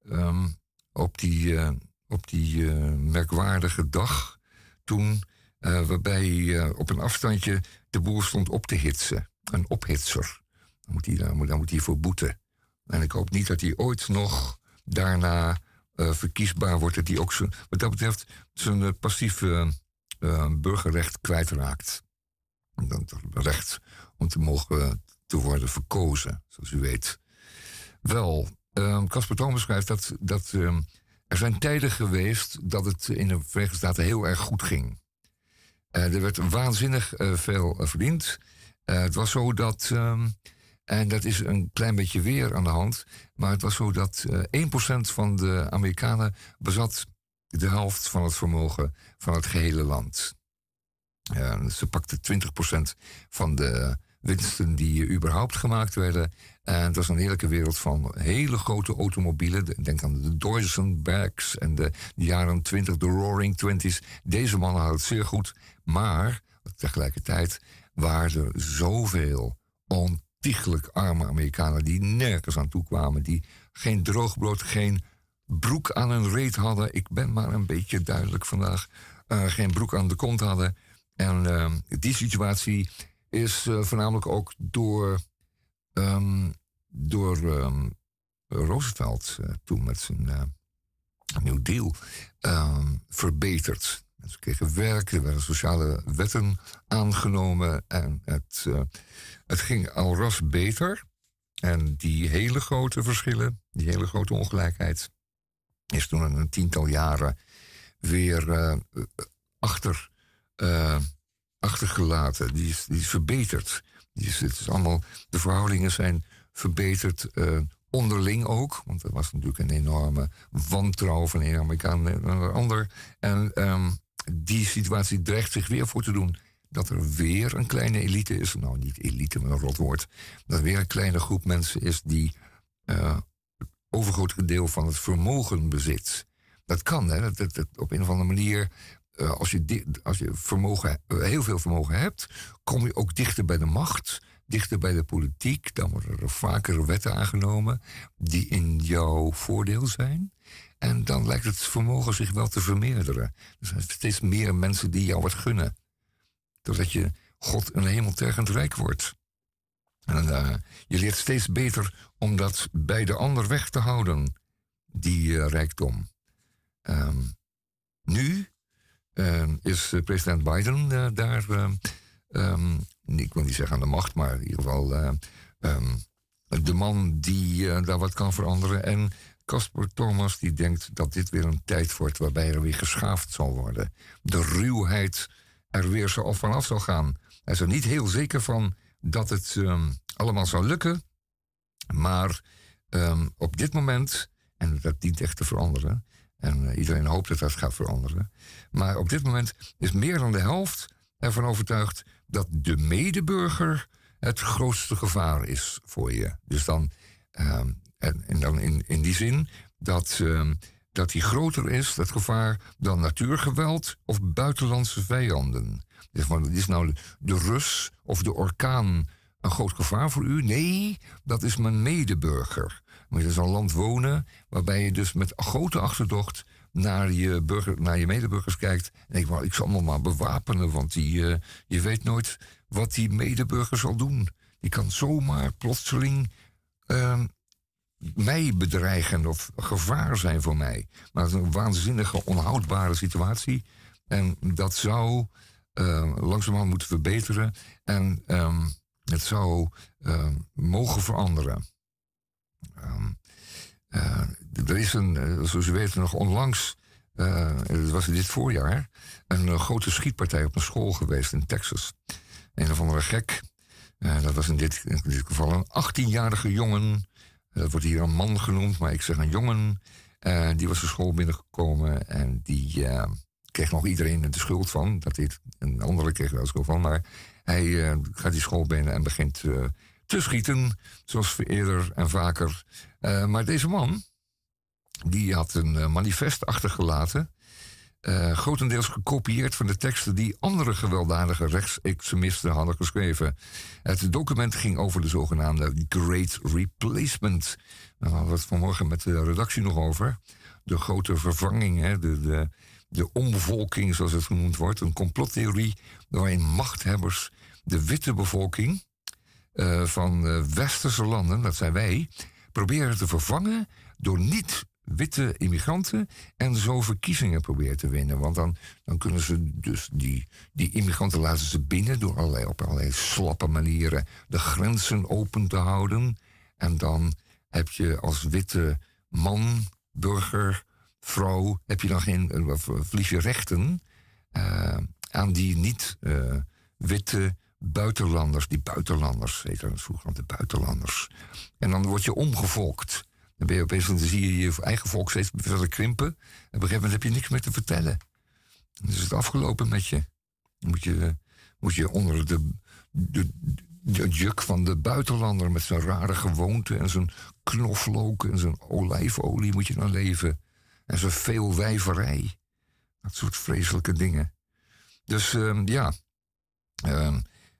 Um, op die, uh, op die uh, merkwaardige dag toen, waarbij op een afstandje de boer stond op te hitsen. Een ophitser. Dan moet hij, dan dan moet hij voor boeten. En ik hoop niet dat hij ooit nog daarna verkiesbaar wordt. Dat hij ook wat dat betreft zijn passieve burgerrecht kwijtraakt. Dat recht om te mogen te worden verkozen, zoals u weet. Wel, ehm, Casper uh, Thomas schrijft dat, dat uh, er zijn tijden geweest dat het in de Verenigde Staten heel erg goed ging. Uh, er werd waanzinnig eh, veel verdiend. het was zo dat, um, en dat is een klein beetje weer aan de hand, maar het was zo dat 1% van de Amerikanen bezat de helft van het vermogen van het gehele land. ze pakte 20% van de winsten die überhaupt gemaakt werden. En het was een heerlijke wereld van hele grote automobielen. Denk aan de Duesenbergs en de, jaren 20, de Roaring Twenties. Deze mannen hadden het zeer goed. Maar tegelijkertijd waren er zoveel ontiegelijk arme Amerikanen die nergens aan toe kwamen. Die geen droogbrood, geen broek aan hun reet hadden. Ik ben maar een beetje duidelijk vandaag. Uh, geen broek aan de kont hadden. En uh, die situatie is uh, voornamelijk ook door, um, door um, Roosevelt uh, toen met zijn uh, New Deal um, verbeterd. Ze kregen werk, er werden sociale wetten aangenomen en het, het ging al ras beter. En die hele grote verschillen, die hele grote ongelijkheid, is toen een tiental jaren weer achter achtergelaten. Die is, verbeterd. Die is, het is allemaal, de verhoudingen zijn verbeterd onderling ook. Want er was natuurlijk een enorme wantrouwen van een Amerikaan naar ander. En ehm, die situatie dreigt zich weer voor te doen. Dat er weer een kleine elite is. Nou, niet elite, maar een rotwoord. Dat er weer een kleine groep mensen is die het overgrote deel van het vermogen bezit. Dat kan, hè. Dat, op een of andere manier. Uh, als je, als je vermogen, uh, heel veel vermogen hebt, kom je ook dichter bij de macht dichter bij de politiek. Dan worden er vaker wetten aangenomen die in jouw voordeel zijn. En dan lijkt het vermogen zich wel te vermeerderen. Er zijn steeds meer mensen die jou wat gunnen. Doordat je God een hemeltergend rijk wordt. En uh, je leert steeds beter om dat bij de ander weg te houden, die rijkdom. Um, nu is president Biden daar um, ik wil niet zeggen aan de macht, maar in ieder geval um, de man die daar wat kan veranderen. En Casper Thomas die denkt dat dit weer een tijd wordt waarbij er weer geschaafd zal worden. De ruwheid er weer zo vanaf zal gaan. Hij is er niet heel zeker van dat het allemaal zal lukken. Maar op dit moment, en dat dient echt te veranderen. En uh, iedereen hoopt dat dat gaat veranderen. Maar op dit moment is meer dan de helft ervan overtuigd dat de medeburger het grootste gevaar is voor je. Dus dan, en, en, dan in, in die zin dat, uh, dat die groter is, dat gevaar, dan natuurgeweld of buitenlandse vijanden. Dus van, is nou de Rus of de orkaan een groot gevaar voor u? Nee, dat is mijn medeburger. Moet je zo'n land wonen waarbij je dus met grote achterdocht naar je, burger, naar je medeburgers kijkt. En ik, ik zal me maar bewapenen, want die, uh, je weet nooit wat die medeburger zal doen. Die kan zomaar plotseling uh, mij bedreigen of gevaar zijn voor mij. Maar het is een waanzinnige, onhoudbare situatie. En dat zou uh, langzamerhand moeten verbeteren. En um, het zou mogen veranderen. Um, uh, er is een, uh, zoals u weet, nog onlangs, uh, het was dit voorjaar, een grote schietpartij op een school geweest in Texas. Een of andere gek, dat was in dit, in dit geval een 18-jarige jongen, dat wordt hier een man genoemd, maar ik zeg een jongen, die was de school binnengekomen en die kreeg nog iedereen de schuld van, dat dit een andere kreeg de schuld van, maar hij gaat die school binnen en begint te schieten, zoals eerder en vaker. Uh, maar deze man, die had een uh, manifest achtergelaten. Uh, grotendeels gekopieerd van de teksten die andere gewelddadige rechtsextremisten hadden geschreven. Het document ging over de zogenaamde Great Replacement. Daar hadden we het vanmorgen met de redactie nog over. De grote vervanging, hè, de, de, de omvolking, zoals het genoemd wordt. Een complottheorie waarin machthebbers de witte bevolking uh, van uh, westerse landen, dat zijn wij, proberen te vervangen door niet-witte immigranten en zo verkiezingen proberen te winnen. Want dan, dan kunnen ze dus die, die immigranten laten ze binnen door allerlei, op allerlei slappe manieren de grenzen open te houden. En dan heb je als witte man, burger, vrouw, heb je dan geen, uh, verlies je rechten aan die niet-witte buitenlanders, die buitenlanders, heette het vroeger de buitenlanders. En dan word je omgevolkt. Dan ben je opeens, dan zie je je eigen volk steeds verder krimpen. En op een gegeven moment heb je niks meer te vertellen. Dan is het afgelopen met je. Dan moet je, moet je onder de, de, de juk van de buitenlander met zijn rare gewoonten en zijn knoflook en zijn olijfolie moet je dan leven. En zijn veel wijverij. Dat soort vreselijke dingen. Dus uh, ja, uh,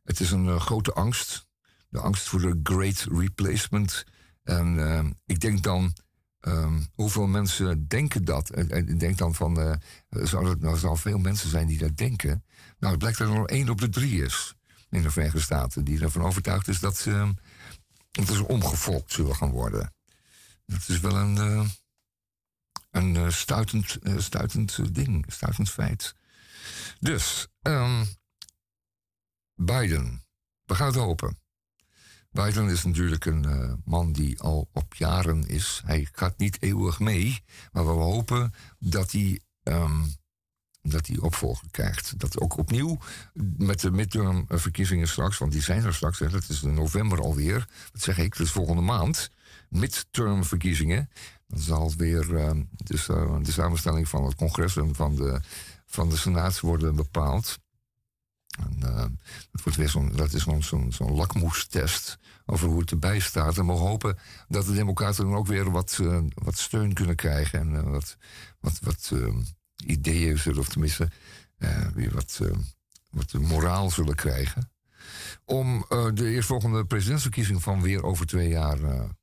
het is een uh, grote angst. De angst voor de great replacement. En uh, ik denk dan, um, hoeveel mensen denken dat? Ik denk dan van, uh, er nou, zou veel mensen zijn die dat denken? Nou, het blijkt dat er nog één op de drie is in de Verenigde Staten... die ervan overtuigd is dat ze, dat ze omgevolkt zullen gaan worden. Dat is wel een, een stuitend, stuitend ding, stuitend feit. Dus, Biden. We gaan het hopen. Biden is natuurlijk een uh, man die al op jaren is. Hij gaat niet eeuwig mee, maar we hopen dat hij um, dat hij opvolger krijgt. Dat ook opnieuw met de midtermverkiezingen straks, want die zijn er straks, dat is in november alweer. Dat zeg ik, is volgende maand. Midtermverkiezingen. Dan zal weer dus, de samenstelling van het congres en van de, van de senaat worden bepaald. En, uh, dat, wordt weer zo'n, dat is zo'n zo'n zo'n lakmoestest over hoe het erbij staat. En we hopen dat de Democraten dan ook weer wat, wat steun kunnen krijgen. En wat, wat, wat ideeën zullen, of tenminste weer wat, wat moraal zullen krijgen. Om de eerstvolgende presidentsverkiezing van weer over twee jaar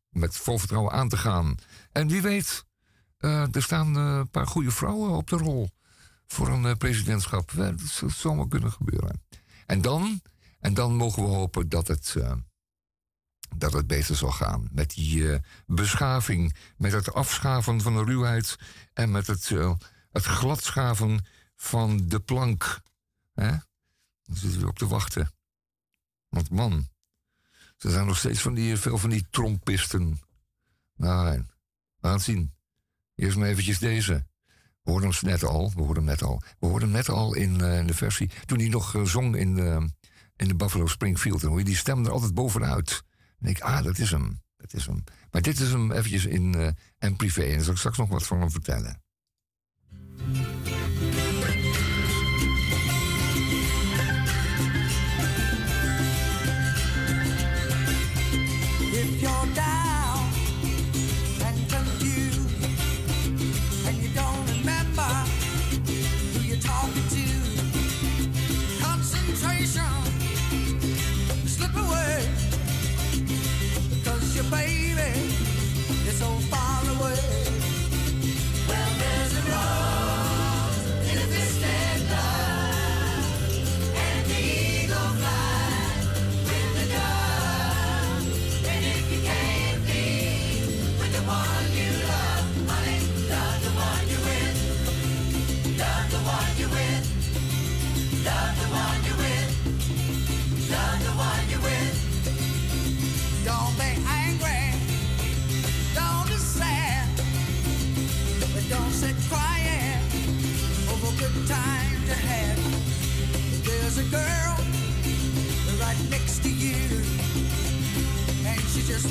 met vol vertrouwen aan te gaan. En wie weet, er staan een paar goede vrouwen op de rol voor een presidentschap. Dat zou zomaar kunnen gebeuren. En dan, en dan mogen we hopen dat het, dat het beter zal gaan. Met die beschaving, met het afschaven van de ruwheid en met het, het gladschaven van de plank. Hè? Daar zitten we op te wachten. Want man, er zijn nog steeds van die, veel van die trompisten. Nou, we het zien. Eerst maar eventjes deze. We hoorden hem net al. We hoorden hem net al. We hoorden hem net al in, in de versie. Toen hij nog uh, zong in, uh, in de Buffalo Springfield. Hoor je die stem er altijd bovenuit. Denk ik, ah, dat is hem. Dat is hem. Maar dit is hem eventjes in en privé. En dan zal ik straks nog wat van hem vertellen.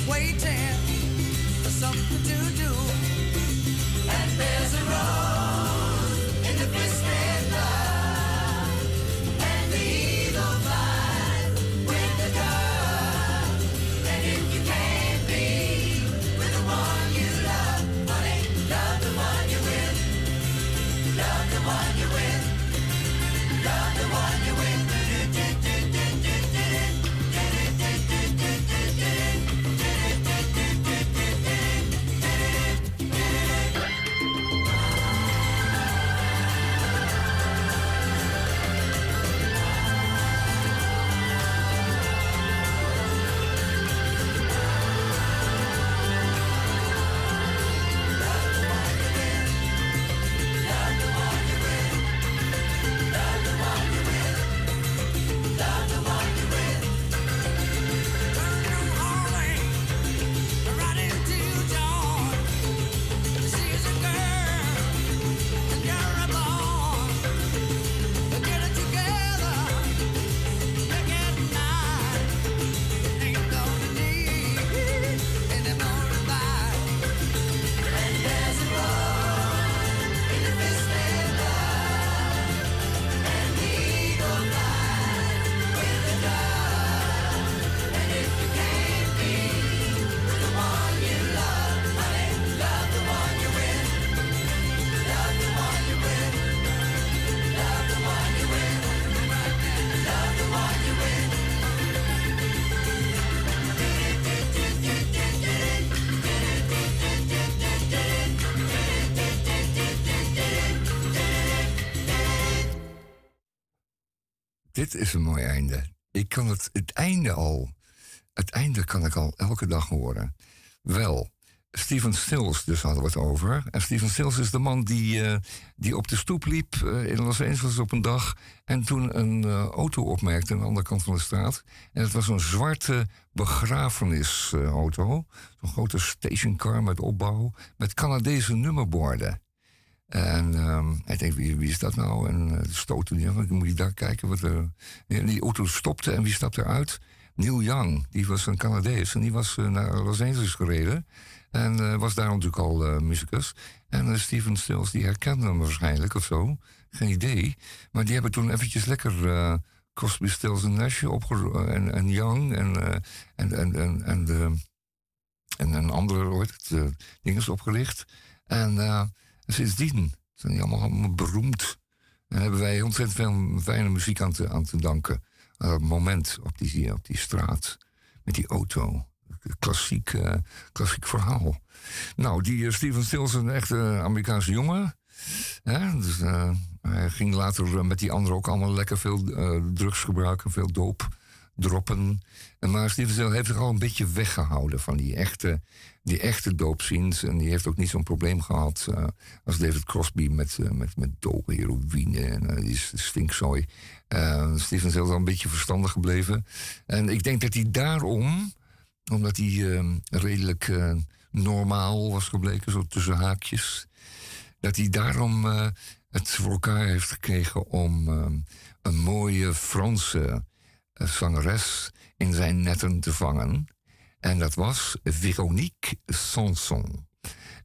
Waiting for something to do. Dit is een mooi einde. Ik kan het, einde al. Het einde kan ik al elke dag horen. Wel, Steven Stills, dus hadden we het over. En Steven Stills is de man die, eh, die op de stoep liep eh, in Los Angeles op een dag. En toen een eh, auto opmerkte aan de andere kant van de straat. En het was een zwarte begrafenisauto. Zo'n grote stationcar met opbouw. Met Canadese nummerborden. En ehm, hij denkt, wie, is dat nou? En uh, stoten die, dan moet je daar kijken. Wat er, die auto stopte en wie stapte eruit? Neil Young, die was een Canadees en die was uh, naar Los Angeles gereden. En uh, was daar natuurlijk al muzikus. En Steven Stills, die herkende hem waarschijnlijk of zo. Geen idee. Maar die hebben toen eventjes lekker Crosby, Stills en Nash en, en Young en, en, en, en, en, en een andere ooit uh, ding is opgelicht. En sindsdien zijn die allemaal, allemaal beroemd. En hebben wij ontzettend veel fijne muziek aan te, aan te danken. Dat moment op die, die straat. Met die auto. Klassiek, uh, klassiek verhaal. Nou, die uh, Steven Stills een echte Amerikaanse jongen. Dus, hij ging later met die anderen ook allemaal lekker veel drugs gebruiken. Veel doop droppen. En maar Steven Stills heeft zich al een beetje weggehouden van die echte die echte doopziens. En die heeft ook niet zo'n probleem gehad uh, als David Crosby met, uh, met, met dope, heroïne en uh, die stinkzooi. Steven is al een beetje verstandig gebleven. En ik denk dat hij daarom, omdat hij redelijk normaal was gebleken, zo tussen haakjes, dat hij daarom het voor elkaar heeft gekregen om een mooie Franse zangeres in zijn netten te vangen. En dat was Véronique Sanson.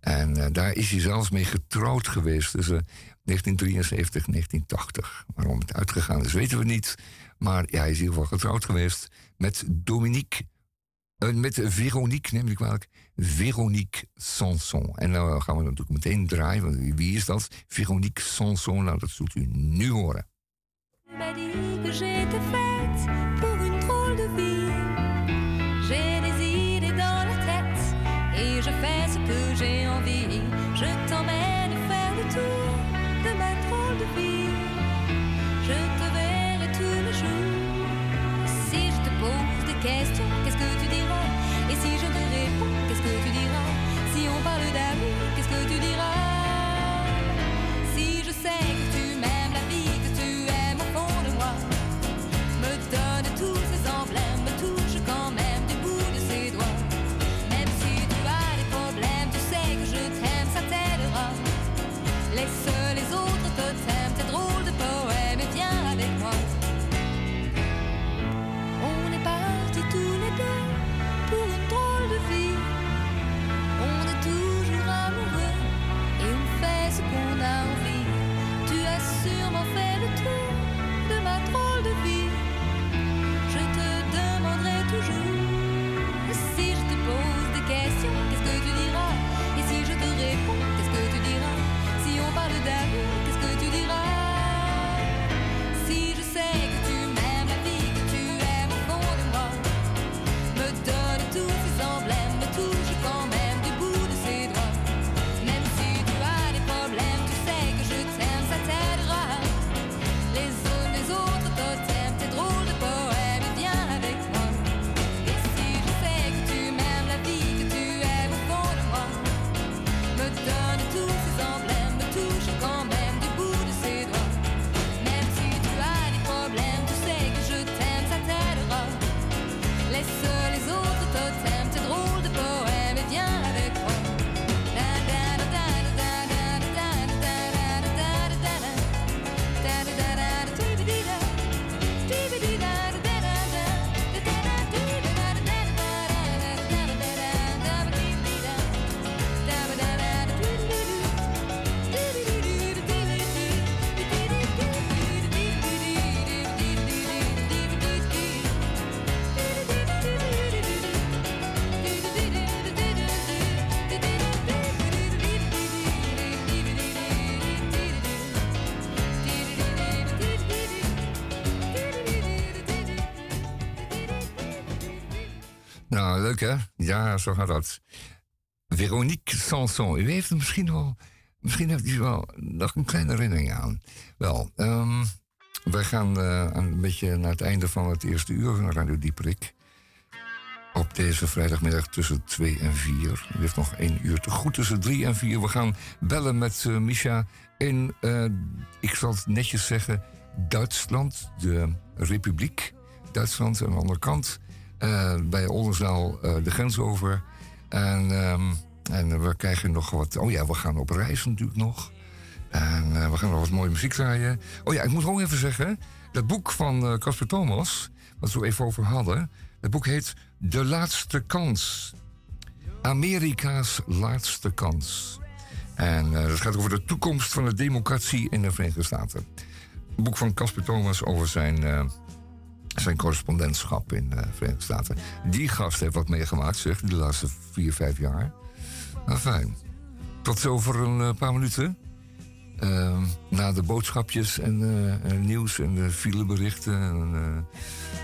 En uh, daar is hij zelfs mee getrouwd geweest tussen 1973 en 1980. Waarom het uitgegaan is, weten we niet. Maar ja, hij is in ieder geval getrouwd geweest met Dominique. Uh, met Veronique, neem ik kwalijk. Veronique Sanson. En dan nou gaan we natuurlijk meteen draaien. Wie is dat? Veronique Sanson. Nou, dat zult u nu horen. Leuk hè? Ja, zo gaat dat. Veronique Sanson. U heeft er misschien wel. Misschien heeft u wel nog een kleine herinnering aan. Wel, um, wij gaan uh, een beetje naar het einde van het eerste uur van Radio Dieperik. Op deze vrijdagmiddag tussen 2 en 4. U heeft nog één uur te goed tussen 3 en 4. We gaan bellen met uh, Misha in, uh, ik zal het netjes zeggen, Duitsland, de Republiek. Duitsland aan de andere kant. Uh, bij Oldenzaal uh, de grens over. En, um, en we krijgen nog wat. Oh ja, we gaan op reis natuurlijk nog. En eh, we gaan nog wat mooie muziek draaien. Oh ja, ik moet gewoon even zeggen. Dat boek van eh, Casper Thomas, wat we even over hadden. Dat boek heet De Laatste Kans. Amerika's Laatste Kans. En dat gaat over de toekomst van de democratie in de Verenigde Staten. Een boek van Casper Thomas over zijn, zijn correspondentschap in de Verenigde Staten. Die gast heeft wat meegemaakt, zeg, de laatste vier, vijf jaar. Nou, fijn. Tot over een uh, paar minuten. Uh, na de boodschapjes en uh, nieuws en de fileberichten en,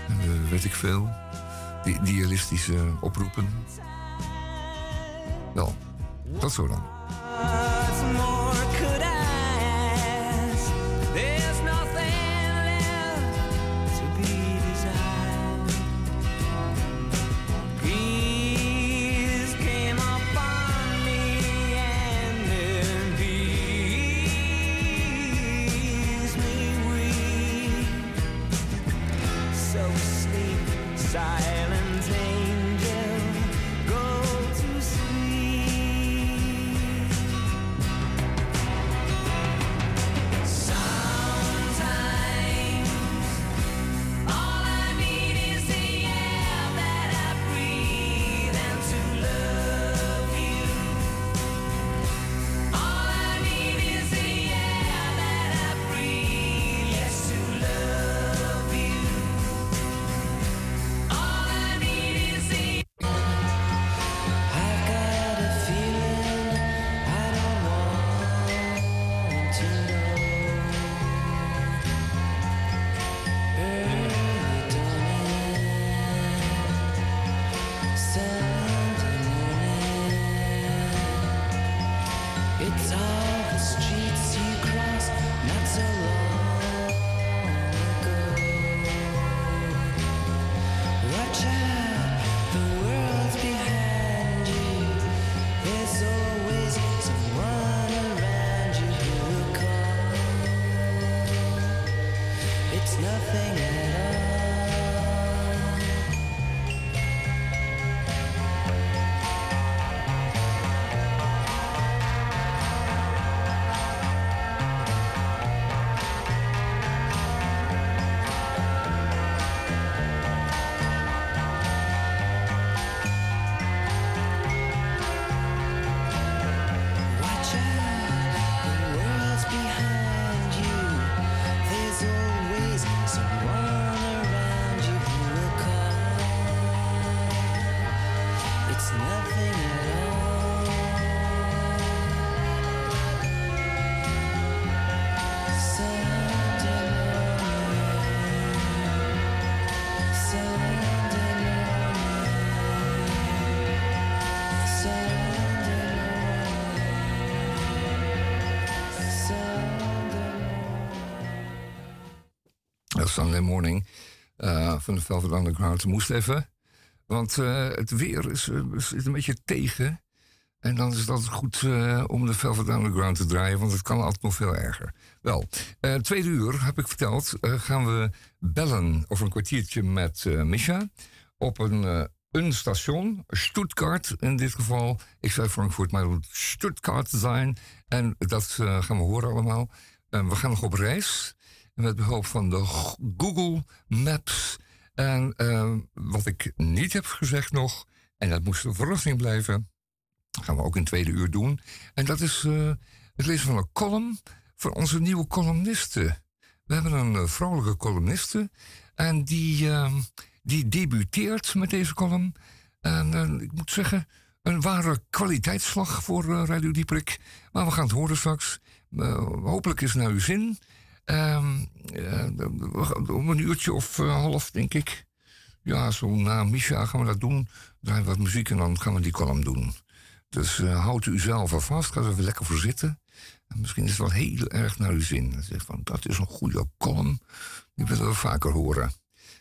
en weet ik veel. Die dialistische oproepen. Wel, tot zo dan. Sunday Morning uh, van de Velvet Underground. Moest even, want uh, het weer is, is, een beetje tegen. En dan is altijd goed uh, om de Velvet Underground te draaien, want het kan altijd nog veel erger. Wel, tweede uur, heb ik verteld, gaan we bellen over een kwartiertje met Misha op een, een station, Stuttgart in dit geval. Ik zei Frankfurt, maar het moet Stuttgart zijn. En dat gaan we horen allemaal. we gaan nog op reis met behulp van de Google Maps. En uh, wat ik niet heb gezegd nog, en dat moest een verrassing blijven, gaan we ook in tweede uur doen. En dat is uh, het lezen van een column voor onze nieuwe columnisten. We hebben een uh, vrouwelijke columniste en die, ehm, die debuteert met deze column. En ik moet zeggen, een ware kwaliteitsslag voor Radio Dieprik. Maar we gaan het horen straks. hopelijk is het naar uw zin. Um, om een uurtje of uh, half, denk ik. Ja, zo na Misha gaan we dat doen. Draaien wat muziek en dan gaan we die column doen. Dus uh, houdt u zelf al vast. Ga er even lekker voor zitten. En misschien is het wel heel erg naar uw zin. Zeg van, dat is een goede column. Die willen we vaker horen.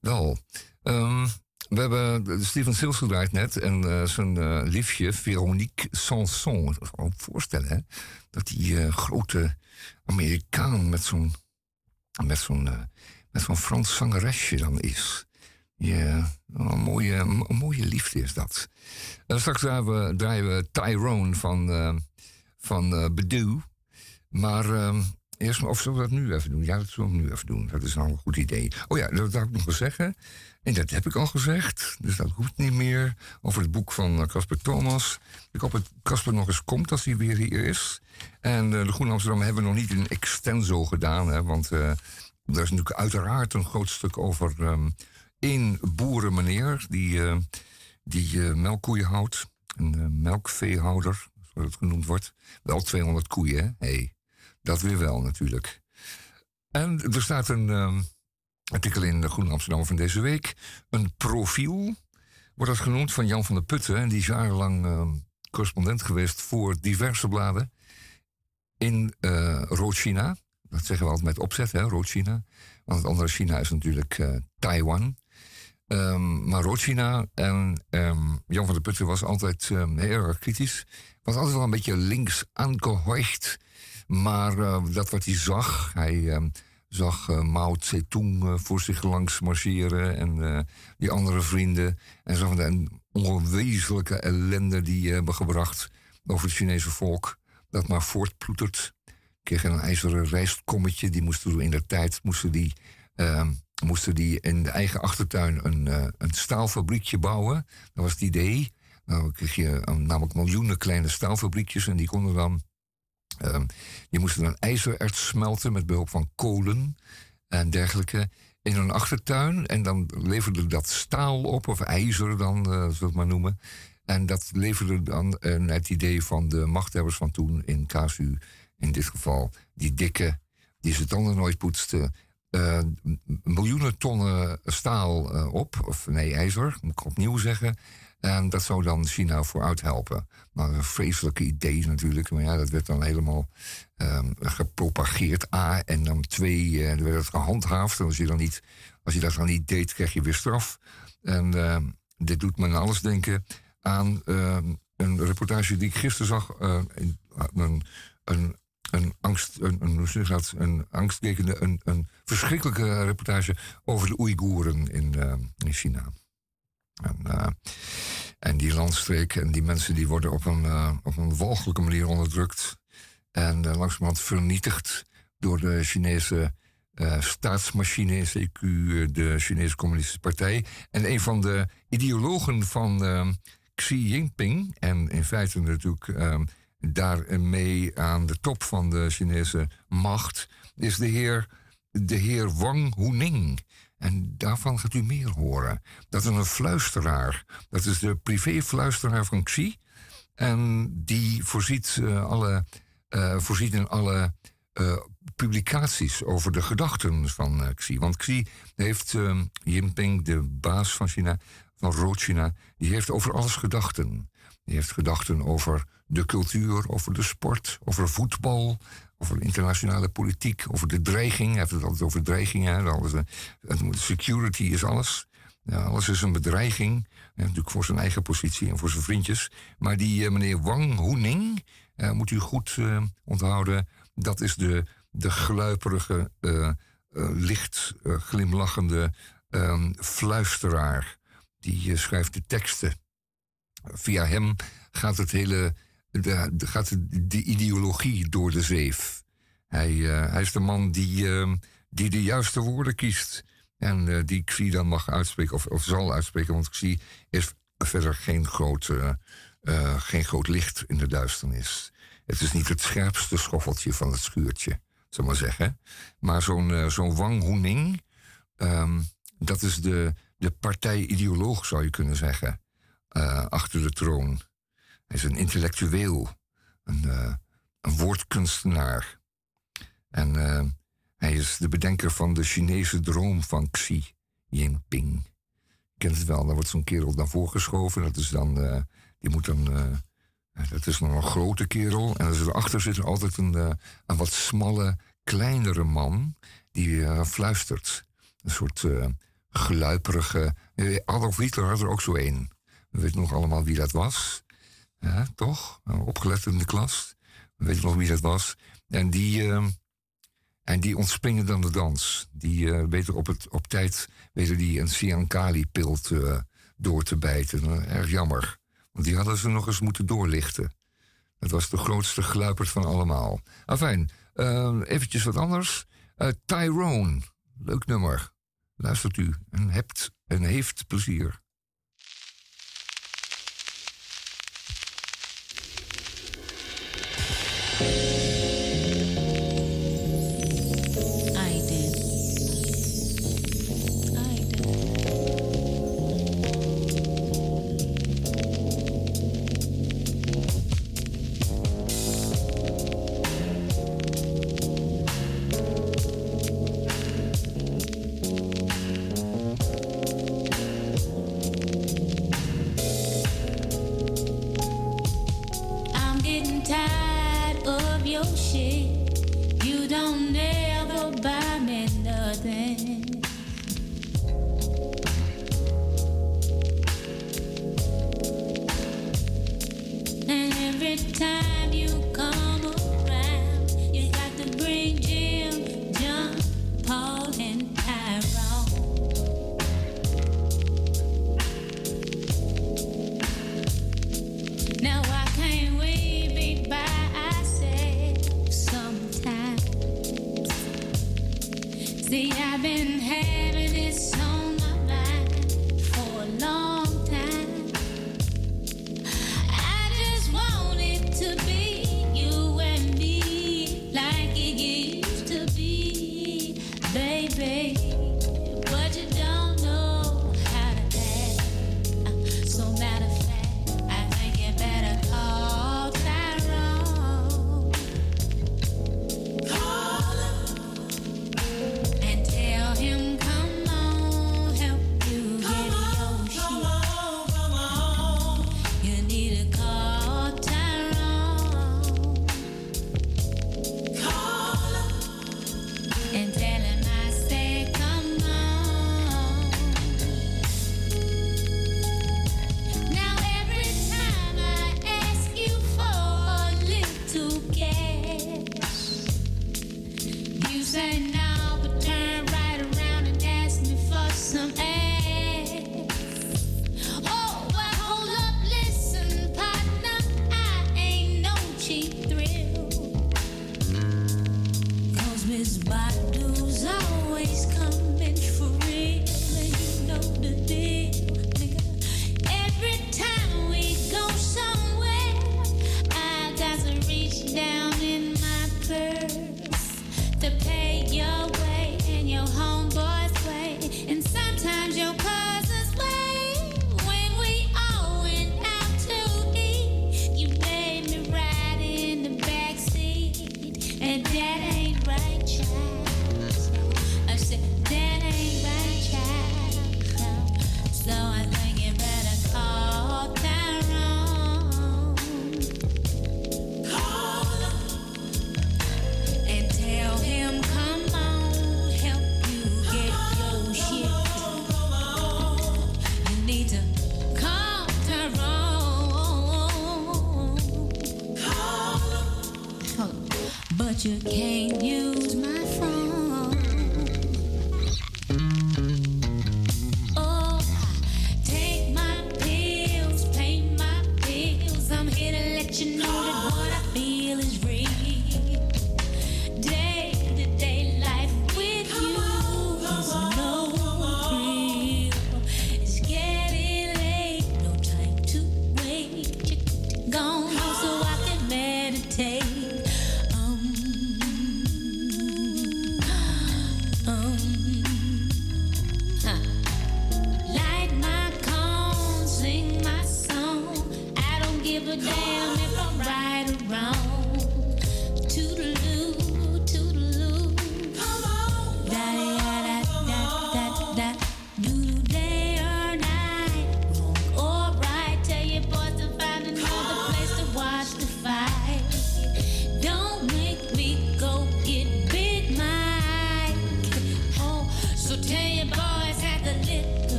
Wel, um, we hebben Steven Sils gedraaid net. En zijn liefje, Veronique Sanson. Dat voorstellen, hè? Dat die grote Amerikaan met zo'n met zo'n uh, met zo'n Frans zangeresje dan is. Ja, een mooie, een mooie liefde is dat. En straks draaien we, draaien we Tyrone van, uh, van uh, Bedoe. Maar ehm, eerst of zullen we dat nu even doen? Ja, dat zullen we nu even doen. Dat is nou een goed idee. Oh ja, dat zou ik nog wel zeggen. En dat heb ik al gezegd, dus dat hoeft niet meer. Over het boek van eh, Casper Thomas. Ik hoop dat Casper nog eens komt als hij weer hier is. En eh, de Groene Amsterdam hebben we nog niet in extenso gedaan. Hè, want uh, er is natuurlijk uiteraard een groot stuk over um, één boerenmeneer... die, die melkkoeien houdt. Een melkveehouder, zoals het genoemd wordt. Wel 200 koeien, hè? Hey, dat weer wel natuurlijk. En er staat een... Um, artikel in de Groene Amsterdam van deze week. Een profiel wordt dat genoemd van Jan van der Putten. En die is jarenlang uh, correspondent geweest voor diverse bladen in uh, Rood-China. Dat zeggen we altijd met opzet, hè, Rood-China. Want het andere China is natuurlijk uh, Taiwan. Um, maar Rood-China en um, Jan van der Putten was altijd heel erg kritisch. Was altijd wel een beetje links aangehooigd. Maar dat wat hij zag, hij zag uh, Mao Zedong uh, voor zich langs marcheren en uh, die andere vrienden. En zag de onwezenlijke ellende die hebben gebracht over het Chinese volk. Dat maar voortploetert. Kregen een ijzeren rijstkommetje. Die moesten in de tijd moesten die, ehm, moesten die in de eigen achtertuin een, een staalfabriekje bouwen. Dat was het idee. Nou kreeg je namelijk miljoenen kleine staalfabriekjes en die konden dan Die moesten dan ijzererts smelten met behulp van kolen en dergelijke in een achtertuin. En dan leverde dat staal op, of ijzer dan, uh, zullen we het maar noemen. En dat leverde dan het idee van de machthebbers van toen in Casu, in dit geval, die dikke, die ze tanden nooit poetsten, uh, miljoenen tonnen staal op, of nee, ijzer, moet ik opnieuw zeggen. En dat zou dan China vooruit helpen. Maar een vreselijke idee natuurlijk. Maar ja, dat werd dan helemaal um, gepropageerd. A. En dan twee, uh, werd het gehandhaafd. En als je, dan niet, als je dat dan niet deed, kreeg je weer straf. En uh, dit doet me alles denken aan uh, een reportage die ik gisteren zag. Uh, een, een, een angst, een, een, dat, een angstgekende, een, een verschrikkelijke reportage over de Oeigoeren in, in China. En, uh, en, die landstreek en die mensen die worden op een, uh, op een walgelijke manier onderdrukt. En uh, langzamerhand vernietigd door de Chinese staatsmachine, CQ, de Chinese Communistische Partij. En een van de ideologen van Xi Jinping, en in feite natuurlijk daarmee aan de top van de Chinese macht, is de heer, de heer Wang Huning. En daarvan gaat u meer horen. Dat is een fluisteraar. Dat is de privéfluisteraar van Xi. En die voorziet, uh, alle, uh, voorziet in alle uh, publicaties over de gedachten van Xi. Want Xi heeft Jinping, de baas van China, van Rood-China, die heeft over alles gedachten. Die heeft gedachten over de cultuur, over de sport, over voetbal, over internationale politiek, over de dreiging. Hij heeft het altijd over dreigingen. Security is alles. Ja, alles is een bedreiging. Natuurlijk voor zijn eigen positie en voor zijn vriendjes. Maar die uh, meneer Wang Huning, uh, moet u goed uh, onthouden, dat is de, de gluiperige, licht glimlachende ehm, fluisteraar. Die schrijft de teksten. Via hem gaat het hele de, gaat de, ideologie door de zeef. Hij, uh, hij is de man die, uh, die de juiste woorden kiest. En uh, die Xi dan mag uitspreken, of, of zal uitspreken, want Xi is verder geen groot, geen groot licht in de duisternis. Het is niet het scherpste schoffeltje van het schuurtje, zal maar zeggen. Maar zo'n zo'n Wang Huning, um, dat is de, de partij-ideoloog, zou je kunnen zeggen, achter de troon. Hij is een intellectueel, een, uh, een woordkunstenaar. En uh, hij is de bedenker van de Chinese droom van Xi Jinping. Je kent het wel, daar wordt zo'n kerel dan voorgeschoven. Dat is dan, uh, die moet dan, dat is nog een grote kerel. En erachter zit er altijd een, een wat smalle, kleinere man die fluistert. Een soort geluiperige. Adolf Hitler had er ook zo een. We weten nog allemaal wie dat was. Ja, toch? Opgelet in de klas. Weet je nog wie dat was? En die, uh, en die ontspringen dan de dans. Die uh, weten op, het, op tijd weten die een Siankali-pil uh, door te bijten. erg jammer. Want die hadden ze nog eens moeten doorlichten. Dat was de grootste gluiperd van allemaal. Afijn, Uh, eventjes wat anders. Tyrone, leuk nummer. Luistert u en hebt en heeft plezier.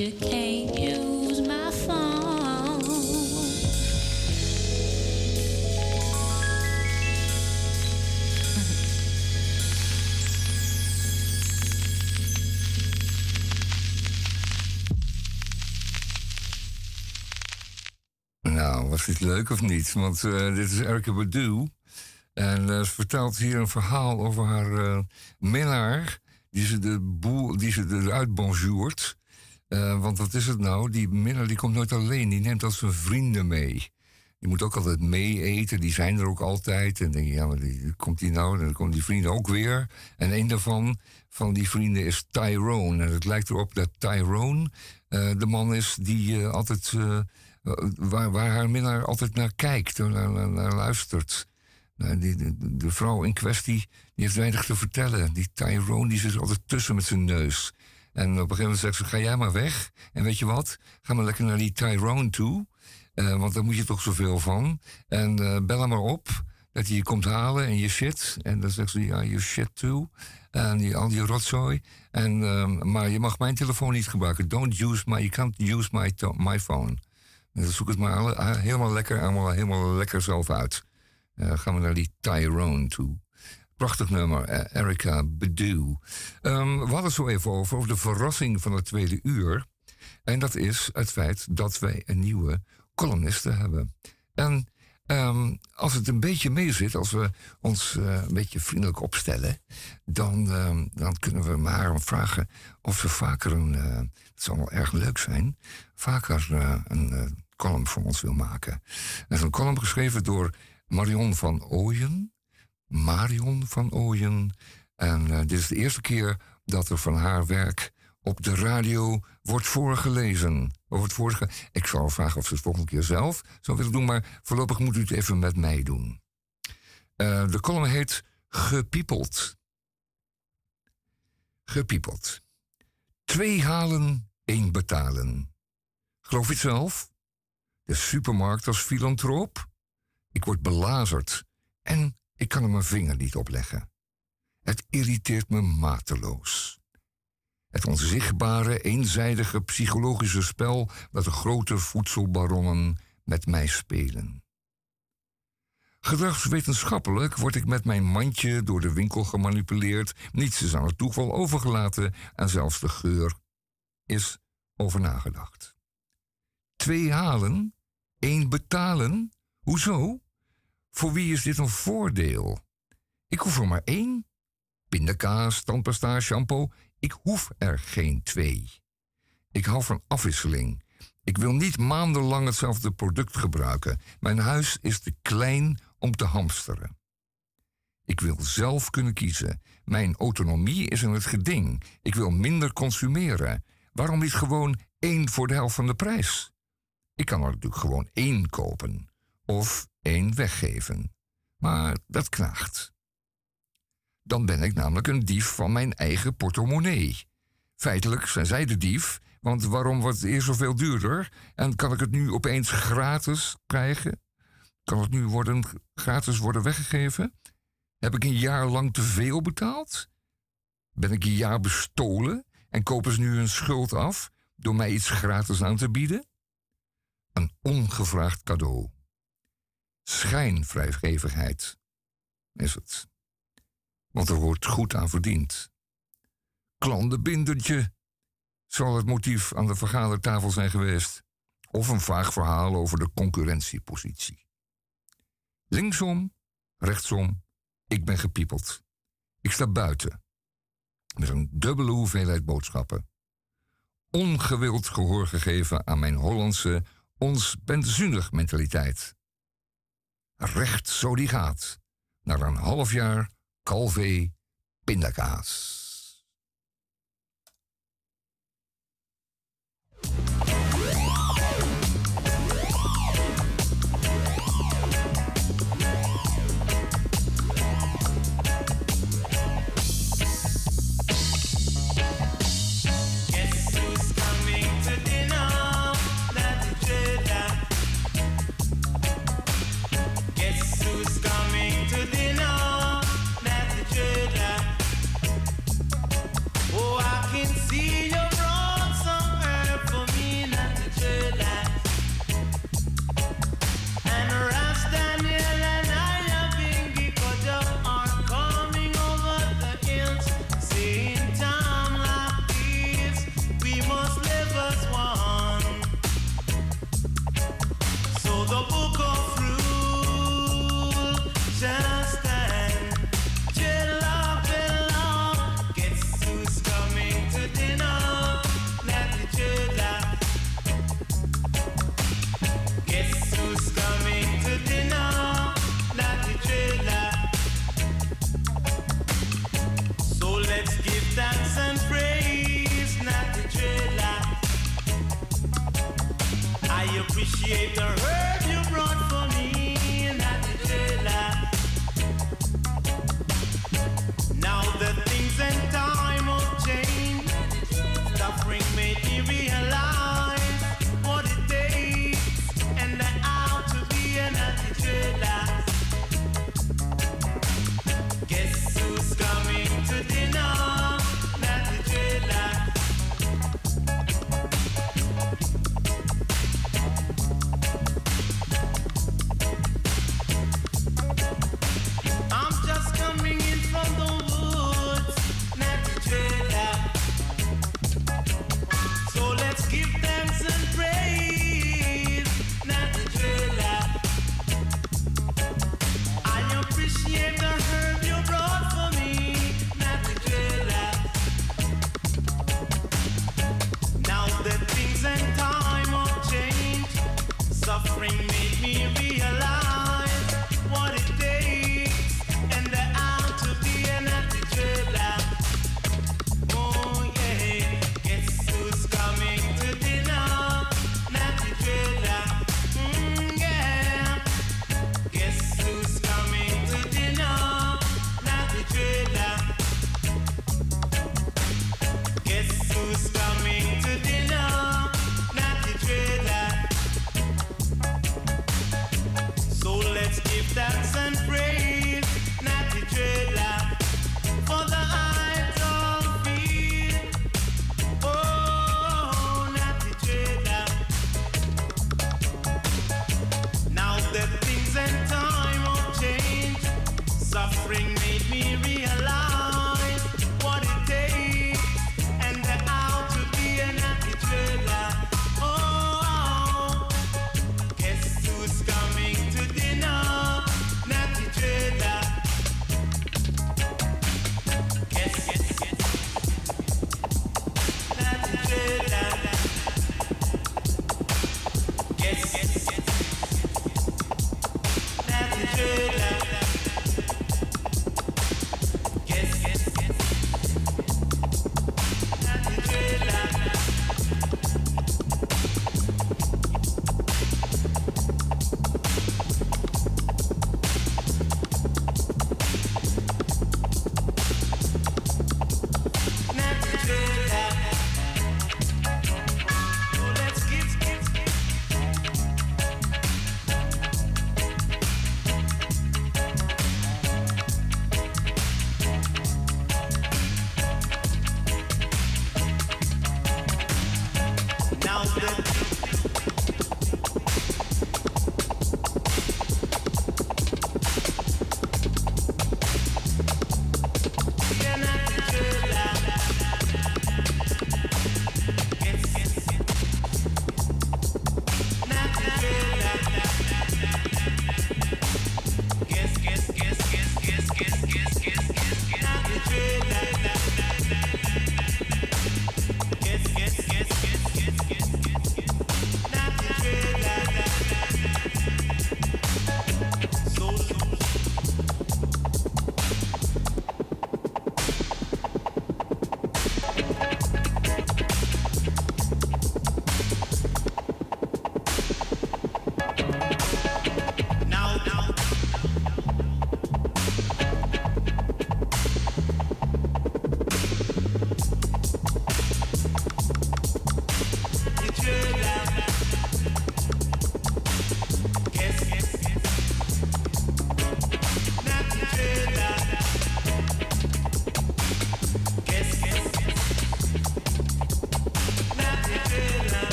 Use my. Nou, was dit leuk of niet? Want eh, dit is Erika Badu. En eh, ze vertelt hier een verhaal over haar eh, minnaar. Die ze, de boel, die ze eruit bonjourt. Eh, want wat is het nou? Die minnaar die komt nooit alleen. Die neemt al zijn vrienden mee. Die moet ook altijd mee eten. Die zijn er ook altijd. En denk je, ja, maar die, komt die nou? Dan komen die vrienden ook weer. En een daarvan, van die vrienden, is Tyrone. En het lijkt erop dat Tyrone eh, de man is die eh, altijd... waar, waar haar minnaar altijd naar kijkt, naar, naar, luistert. Nou, die, de, vrouw in kwestie die heeft weinig te vertellen. Die Tyrone die zit altijd tussen met zijn neus. En op een gegeven moment zegt ze: Ga jij maar weg. En weet je wat? Ga maar lekker naar die Tyrone toe. Eh, want daar moet je toch zoveel van. En eh, bel hem maar op dat hij je komt halen en je shit. En dan zegt ze: Ja, je shit too. En die, al die rotzooi. En, ehm, maar je mag mijn telefoon niet gebruiken. Don't use my, you can't use my, my phone. En dan zoek het maar alle- ah, helemaal lekker, allemaal helemaal lekker zelf uit. Eh, gaan we naar die Tyrone toe. Prachtig nummer, eh, Erica Badu. Ehm, we hadden het zo even over, over de verrassing van het tweede uur. En dat is het feit dat wij een nieuwe columniste hebben. En ehm, als het een beetje mee zit, als we ons eh, een beetje vriendelijk opstellen, dan, ehm, dan kunnen we haar vragen of ze vaker een, eh, het zal wel erg leuk zijn, vaker een column voor ons wil maken. Dat is een column geschreven door Marion van Ooyen. Marion van Ooyen. En eh, dit is de eerste keer dat er van haar werk op de radio wordt voorgelezen. Wordt voorge Ik haar vragen of ze het volgende keer zelf zou willen doen, maar voorlopig moet u het even met mij doen. Eh, de column heet Gepiepeld. Gepiepeld. Twee halen, één betalen. Geloof je het zelf? De supermarkt als filantroop? Ik word belazerd en ik kan er mijn vinger niet op leggen. Het irriteert me mateloos. Het onzichtbare, eenzijdige psychologische spel dat de grote voedselbaronnen met mij spelen. Gedragswetenschappelijk word ik met mijn mandje door de winkel gemanipuleerd. Niets is aan het toeval overgelaten en zelfs de geur is over nagedacht. Twee halen, één betalen? Hoezo? Voor wie is dit een voordeel? Ik hoef er maar één. Pindakaas, tandpasta, shampoo. Ik hoef er geen twee. Ik hou van afwisseling. Ik wil niet maandenlang hetzelfde product gebruiken. Mijn huis is te klein om te hamsteren. Ik wil zelf kunnen kiezen. Mijn autonomie is in het geding. Ik wil minder consumeren. Waarom niet gewoon één voor de helft van de prijs? Ik kan er natuurlijk gewoon één kopen. Of één weggeven. Maar dat knaagt. Dan ben ik namelijk een dief van mijn eigen portemonnee. Feitelijk zijn zij de dief, want waarom wordt het eerst zoveel duurder? En kan ik het nu opeens gratis krijgen? Kan het nu worden, gratis worden weggegeven? Heb ik een jaar lang te veel betaald? Ben ik een jaar bestolen en kopen ze nu hun schuld af door mij iets gratis aan te bieden? Een ongevraagd cadeau. Schijnvrijgevigheid is het. Want er wordt goed aan verdiend. Klandenbindertje zal het motief aan de vergadertafel zijn geweest. Of een vaag verhaal over de concurrentiepositie. Linksom, rechtsom, ik ben gepiepeld. Ik sta buiten. Met een dubbele hoeveelheid boodschappen. Ongewild gehoor gegeven aan mijn Hollandse, ons benzunig mentaliteit. Recht zo die gaat. Naar een half jaar Calvé pindakaas. appreciate the hurt.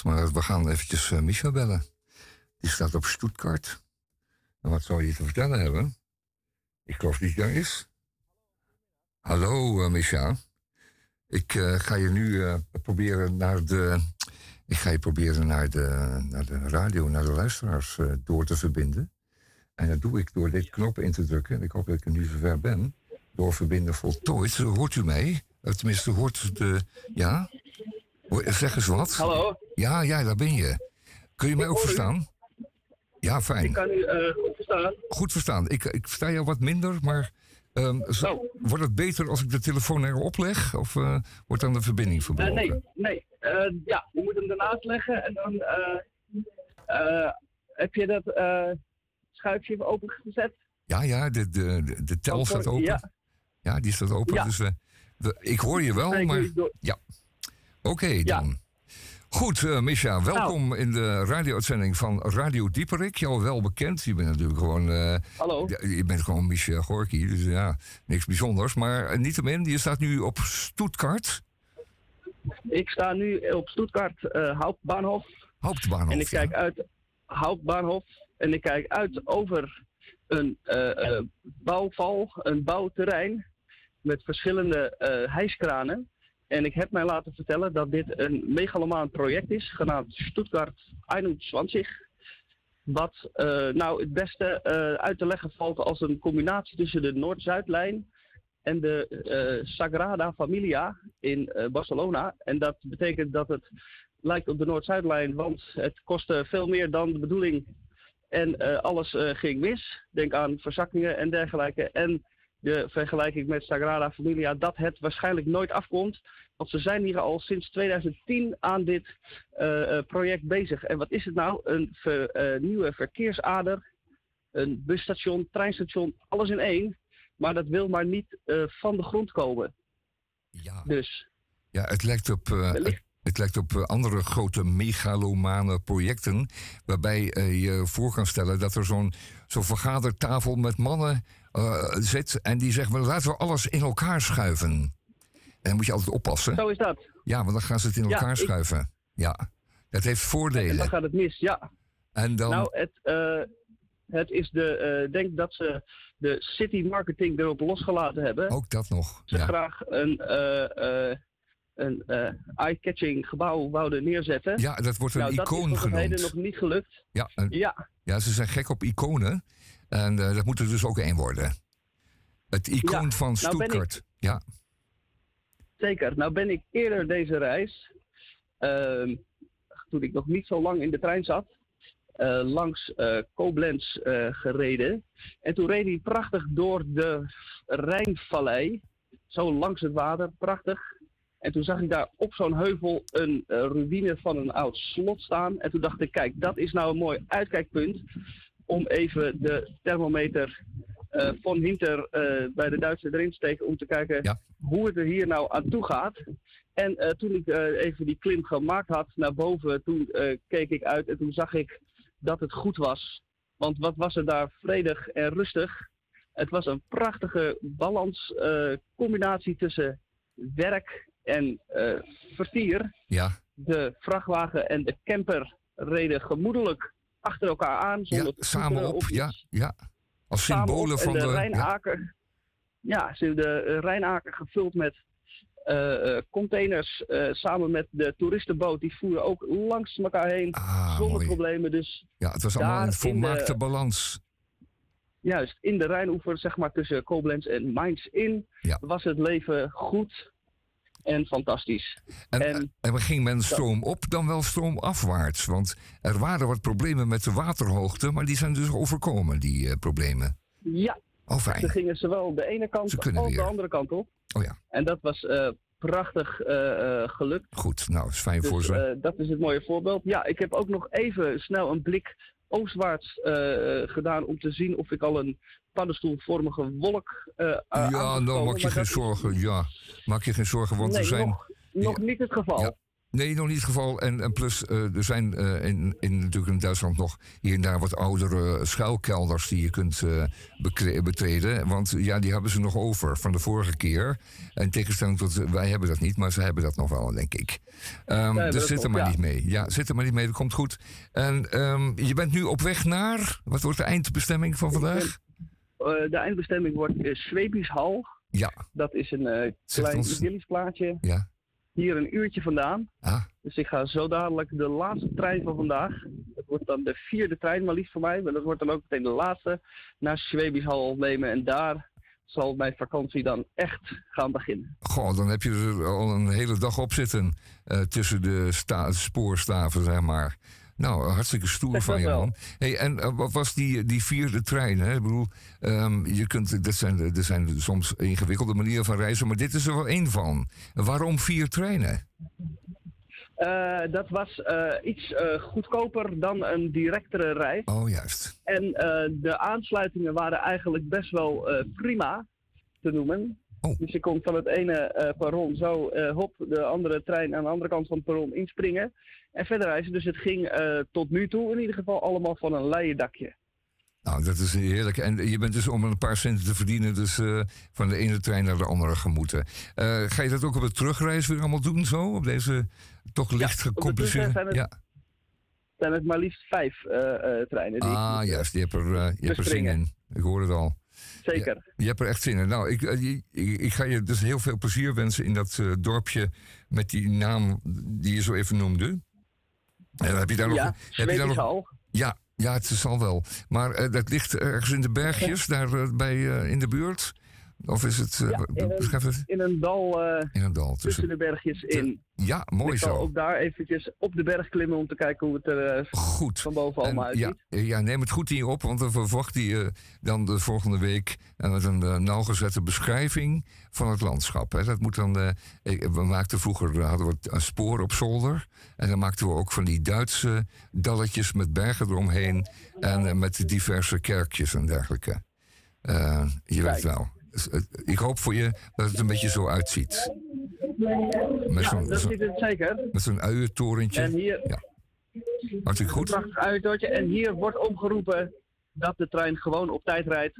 Maar we gaan eventjes eh, Micha bellen. Die staat op Stuttgart. En wat zou je te vertellen hebben? Ik geloof niet dat is. Hallo, eh, Micha. Ik eh, ga je nu proberen naar de... Ik ga je proberen naar de, naar de radio, naar de luisteraars door te verbinden. En dat doe ik door dit knop in te drukken. Ik hoop dat ik er nu zover ben. Door verbinden voltooid. Hoort u mij? Tenminste, hoort de... Ja? Zeg eens wat. Hallo. Ja, ja, daar ben je. Kun je mij ook u. verstaan? Ja, Ik fijn. kan u eh, goed verstaan. Goed verstaan. Ik, ik versta jou wat minder, maar ehm, zo- Oh. wordt het beter als ik de telefoon erop leg? Of eh, wordt dan de verbinding Eh, verbroken? nee, nee. Ja, je moet hem ernaast leggen en dan heb je dat schuifje even opengezet. Ja, ja, de, de, de, de tel Open, staat open. Ja, ja. die staat open. Ja. Dus de- ik hoor je wel, ik maar... Oké, Ja. Nou. dan. Goed, eh Misha, welkom in de radio-uitzending van Radio Dieperik. Jou wel bekend. Je bent natuurlijk gewoon... eh, Hallo. je bent gewoon Misha Gorky, dus ja, niks bijzonders. Maar eh, niettemin, je staat nu op Stuttgart, Ik sta nu op Stuttgart eh Hauptbahnhof Hauptbahnhof. en ik kijk ja. uit Hauptbahnhof en ik kijk uit over een bouwval, een bouwterrein met verschillende hijskranen. En ik heb mij laten vertellen dat dit een megalomaan project is, genaamd Stuttgart 21. Wat eh, nou het beste eh, uit te leggen valt als een combinatie tussen de Noord-Zuidlijn en de eh, Sagrada Familia in Barcelona. En dat betekent dat het lijkt op de Noord-Zuidlijn, want het kostte veel meer dan de bedoeling. En alles ging mis. Denk aan verzakkingen en dergelijke. En de vergelijking met Sagrada Familia, dat het waarschijnlijk nooit afkomt. Want ze zijn hier al sinds 2010 aan dit eh, eh, project bezig. En wat is het nou? Een ver- eh, nieuwe verkeersader, een busstation, treinstation, alles in één. Maar dat wil maar niet van de grond komen. Ja, Dus ja, het lijkt op... het, het lijkt op andere grote megalomane projecten... waarbij je voor kan stellen dat er zo'n zo'n vergadertafel met mannen zit... en die zeggen, "Maar laten we alles in elkaar schuiven. En moet je altijd oppassen. zo is dat. Ja, want dan gaan ze het in Ja, elkaar ik- schuiven. Ja, dat heeft En voordelen. dan gaat het mis, ja. En dan, Nou, het, eh, het is de. Ik denk dat ze de city marketing erop losgelaten hebben. ook dat nog. Ze Ja. graag een, eh, een eye-catching gebouw wouden neerzetten. ja, dat wordt een nou, dat is icoon op heden genoemd. nog niet gelukt. Ja, en- Ja, ja, ze zijn gek op iconen. En dat moet er dus ook één worden. Het icoon Ja, van nou Stuttgart. Ja, zeker. Nou ben ik eerder deze reis, ehm, toen ik nog niet zo lang in de trein zat, eh, langs eh Koblenz eh, gereden. En toen reed hij prachtig door de Rijnvallei, zo langs het water, prachtig. En toen zag ik daar op zo'n heuvel een ruïne van een oud slot staan. En toen dacht ik, kijk, dat is nou een mooi uitkijkpunt om even de thermometer eh van Hinter eh, bij de Duitsers erin te steken om te kijken Ja. hoe het er hier nou aan toe gaat. En eh, toen ik even die klim gemaakt had naar boven, toen keek ik uit en toen zag ik dat het goed was. Want wat was er daar vredig en rustig? Het was een prachtige balans, eh, combinatie tussen werk en vertier. ja, De vrachtwagen en de camper reden gemoedelijk achter elkaar aan. ja Zonder te samen op. Ja, ja. Als symbolen van de. de Rijnaker. Ja, ze hebben de eh, Rijnaker gevuld met eh, eh, containers. samen met de toeristenboot. Die voeren ook langs elkaar heen. ah, zonder mooi. problemen. Dus Ja, het was allemaal een de- volmaakte balans. juist in de Rijnoever, zeg maar tussen Koblenz en Mainz in, Ja. was het leven goed en fantastisch. En, En- en ging men stroom op dan wel stroom afwaarts? Want er waren wat problemen met de waterhoogte, maar die zijn dus overkomen, die eh, problemen. Ja, Oh, ze fijn. gingen zowel de ene Ze kant als de andere kant op. Oh ja, En dat was eh, prachtig eh, eh, gelukt. goed. Nou, is fijn voor Dus ze. eh, dat is het mooie voorbeeld. Ja, ik heb ook nog even snel een blik oostwaarts eh, gedaan om te zien of ik al een paddenstoelvormige wolk eh ja, nou maak je geen zorgen. Ja, maak je geen zorgen, want nee, er zijn... nog, nog niet het geval. Ja. Nee, nog niet het geval. En, en plus, eh, er zijn eh, in, in, natuurlijk in Duitsland nog hier en daar wat oudere schuilkelders die je kunt eh, betreden. Want ja, die hebben ze nog over van de vorige keer. En in tegenstelling tot, wij hebben dat niet, maar ze hebben dat nog wel, denk ik. Hebben dus zit er maar ja. niet mee. Ja, zit er maar niet mee, dat komt goed. En ehm, je bent nu op weg naar, wat wordt de eindbestemming van vandaag? De eindbestemming wordt uh. Ja, Dat is een klein idyllisch plaatje. ja. Hier een uurtje vandaan. Ah, Dus ik ga zo dadelijk de laatste trein van vandaag. Dat wordt dan de vierde trein maar liefst voor mij. Maar dat wordt dan ook meteen de laatste. Naar Schwebishal nemen. En daar zal mijn vakantie dan echt gaan beginnen. Goh, dan heb je er al een hele dag op zitten eh, tussen de sta- spoorstaven, zeg maar. Nou, hartstikke stoer van je man. Hey, en eh, wat was die, die vierde trein? Hè? Ik bedoel, ehm, je kunt, dat zijn, er zijn soms ingewikkelde manieren van reizen, maar dit is er wel één van. Waarom vier treinen? Eh, dat was eh, iets eh, goedkoper dan een directere reis. Oh, juist. En eh, de aansluitingen waren eigenlijk best wel eh, prima te noemen. Oh. Dus je kon van het ene eh perron zo eh, hop de andere trein aan de andere kant van het perron inspringen. En verder reizen. Dus het ging eh, tot nu toe in ieder geval allemaal van een leien dakje. Nou, dat is heerlijk. En je bent dus om een paar centen te verdienen, dus van de ene trein naar de andere gemoeten. Ga je dat ook op de terugreis weer allemaal doen, zo? Op deze toch licht de gecompliceerde... Ja. zijn het maar liefst vijf eh, eh, treinen. Die Ah, juist. Je hebt er, je hebt er zin in. Ik hoor het al. Zeker. Je hebt er echt zin in. Nou, ik, eh, ik, ik- ga je dus heel veel plezier wensen in dat eh, dorpje met die naam die je zo even noemde. En heb je daar nog... ja, heb je daar nog al. ja, ja, het zal wel. Maar eh, dat ligt ergens in de bergjes, daar bij, in de buurt? Of is het... eh, Ja, in een- het In een dal eh, in een dal. tussen Tussen, de bergjes in. ja, mooi ik zal zo. ook daar eventjes op de berg klimmen om te kijken hoe het er eh, Goed. van boven En allemaal uitziet. ja, ja, neem het goed in je op, want dan verwacht je dan de volgende week met een nauwgezette beschrijving van het landschap. Hè. Dat moet dan, we maakten vroeger hadden we een spoor op zolder. En dan maakten we ook van die Duitse dalletjes met bergen eromheen. En met diverse kerkjes en dergelijke. Je weet Kijk. wel. Eh, Ik hoop voor je dat het een beetje zo uitziet. Met Ja, dat ziet het zeker. met zo'n uientorentje. En hier, Ja. Hartstikke een goed. prachtig uitdoortje. En hier wordt opgeroepen dat de trein gewoon op tijd rijdt.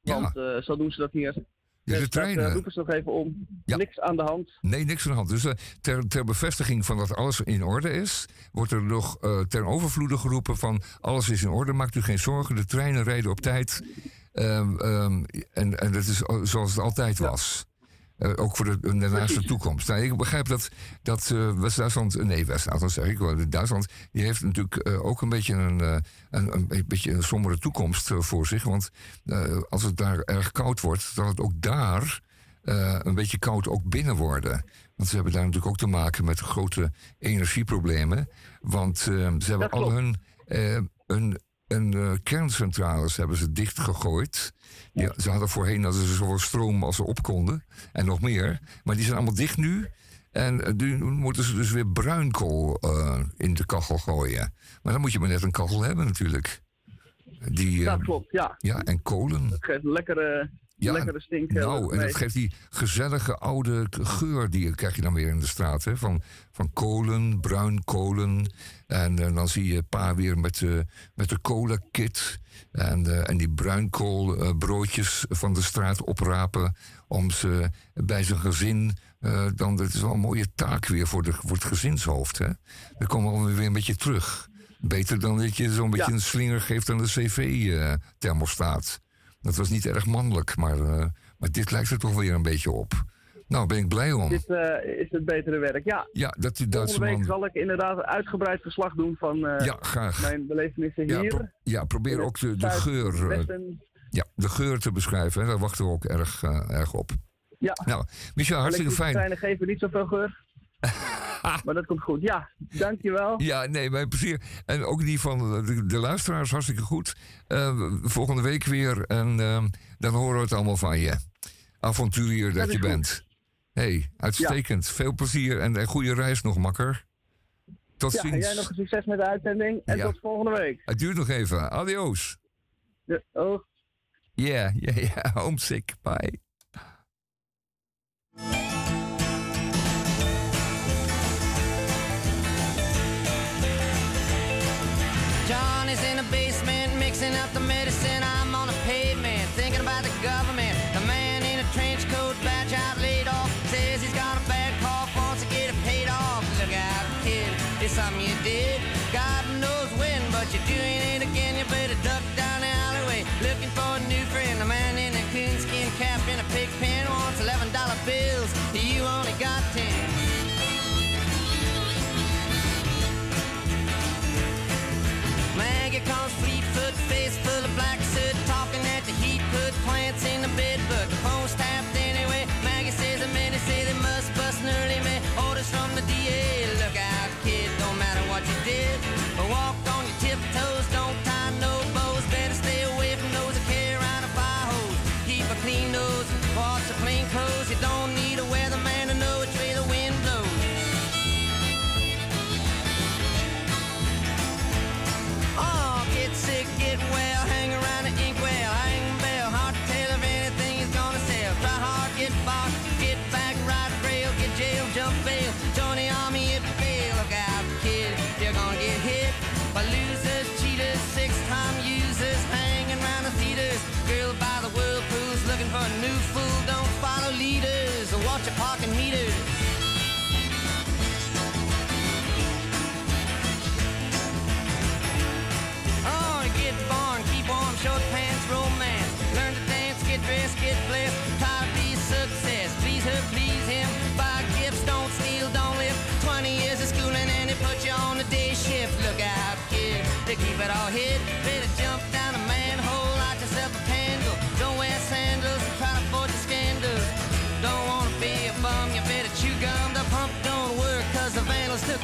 Ja. Want eh, zo doen ze dat hier. Ja, de Dus dat, eh, treinen. roepen ze nog even om. Ja. Niks aan de hand. Nee, niks aan de hand. Dus ter, ter bevestiging van dat alles in orde is, wordt er nog eh ten overvloede geroepen van alles is in orde, maakt u geen zorgen, de treinen rijden op tijd. Ehm, ehm, en, en dat is al- zoals het altijd was. Eh, ook voor de, de naaste toekomst. Nou, ik begrijp dat, dat eh, West-Duitsland, nee, West-Duitsland zeg ik wel, Duitsland, die heeft natuurlijk eh, ook een beetje een, eh, een, een, beetje een sombere toekomst eh, voor zich. Want eh, als het daar erg koud wordt, zal het ook daar eh, een beetje koud ook binnen worden. Want ze hebben daar natuurlijk ook te maken met grote energieproblemen. Want eh, ze hebben al hun, eh, hun, eh, kerncentrales hebben ze dichtgegooid. Die, ze hadden voorheen hadden ze zoveel stroom als ze op konden. En nog meer. Maar die zijn allemaal dicht nu. En eh, nu moeten ze dus weer bruinkool eh, in de kachel gooien. Maar dan moet je maar net een kachel hebben natuurlijk. Die, eh, Dat klopt, ja. ja, en kolen. Het geeft een lekkere, Ja, lekkere stink. eh, Nou, en dat geeft die gezellige oude geur die krijg je dan weer in de straat. Hè? Van, van kolen, bruinkolen. En eh, dan zie je pa weer met, de met de cola-kit. En, eh, en die bruinkoolbroodjes van de straat oprapen. Om ze bij zijn gezin. eh, dan, dat is wel een mooie taak weer voor, de, voor het gezinshoofd. Hè? Dan komen we weer een beetje terug. Beter dan dat je zo'n beetje Ja. een slinger geeft aan de cv-thermostaat. Dat was niet erg mannelijk, maar, eh, maar dit lijkt er toch weer een beetje op. Nou, ben ik blij om. Dit eh, is het betere werk. Ja, Ja, dat die Duitse volgende week man... zal ik inderdaad een uitgebreid verslag doen van eh, Ja, graag. mijn belevenissen Ja, hier. pro- ja probeer ook de, de geur, Westen. ja, de geur te beschrijven. Hè. Daar wachten we ook erg, erg op. Ja, Nou, Michel, hartstikke fijn. geven niet zoveel geur. maar dat komt goed. Ja, dankjewel. Ja, nee, mijn plezier. En ook die van de, de luisteraars, hartstikke goed. Eh, volgende week weer. En eh, dan horen we het allemaal van je. Avonturier dat, je goed. bent. hey, uitstekend. Veel plezier en een goede reis nog, makker. Tot Ja, en ziens. jij nog succes met de uitzending. En Ja. tot volgende week. Het duurt nog even. Adios. Ja, oh. Yeah, yeah, yeah. Homesick. Bye. Is in the basement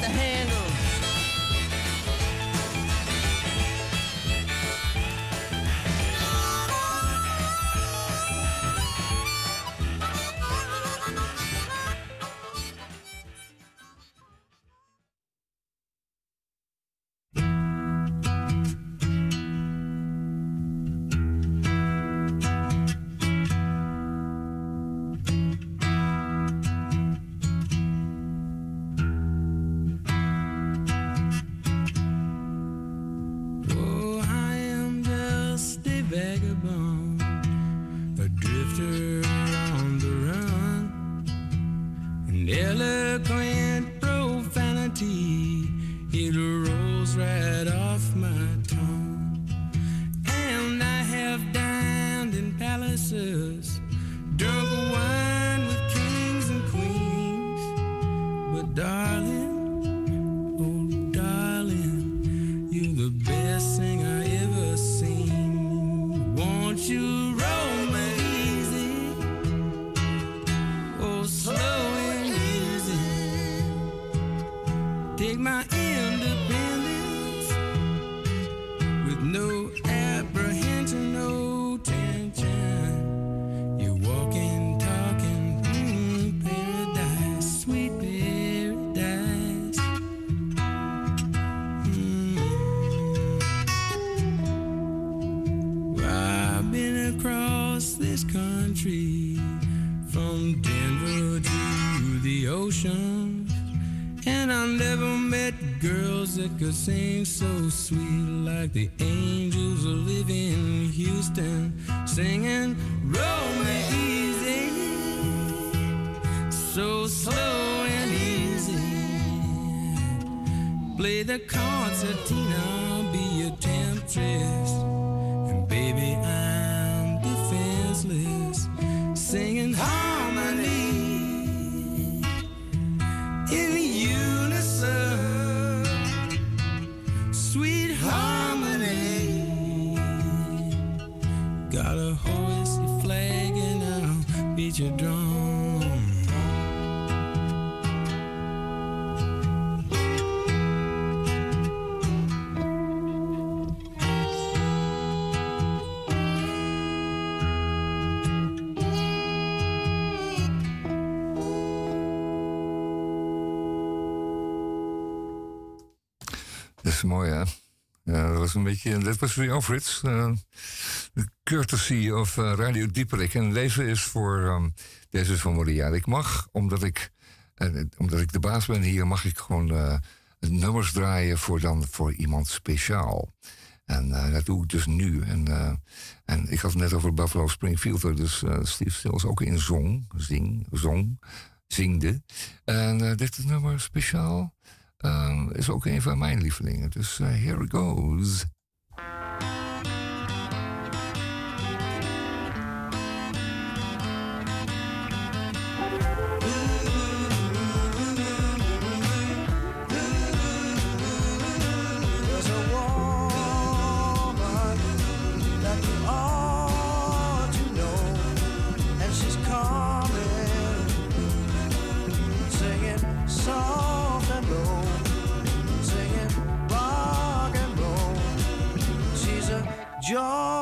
the handle. een beetje, dat was weer Alfred. Uh, courtesy of eh, Radio Dieperik. En deze is voor, ehm, deze is van Maria. Ik mag, omdat ik, eh, omdat ik de baas ben hier, mag ik gewoon eh, nummers draaien voor, dan, voor iemand speciaal. En dat doe ik dus nu. En, en ik had het net over Buffalo Springfield, dus uh, Steve Stills ook in zong, zing, zong, zingde. En dit is nummer speciaal Ehm, is ook een van mijn lievelingen. Dus eh, here goes. joy.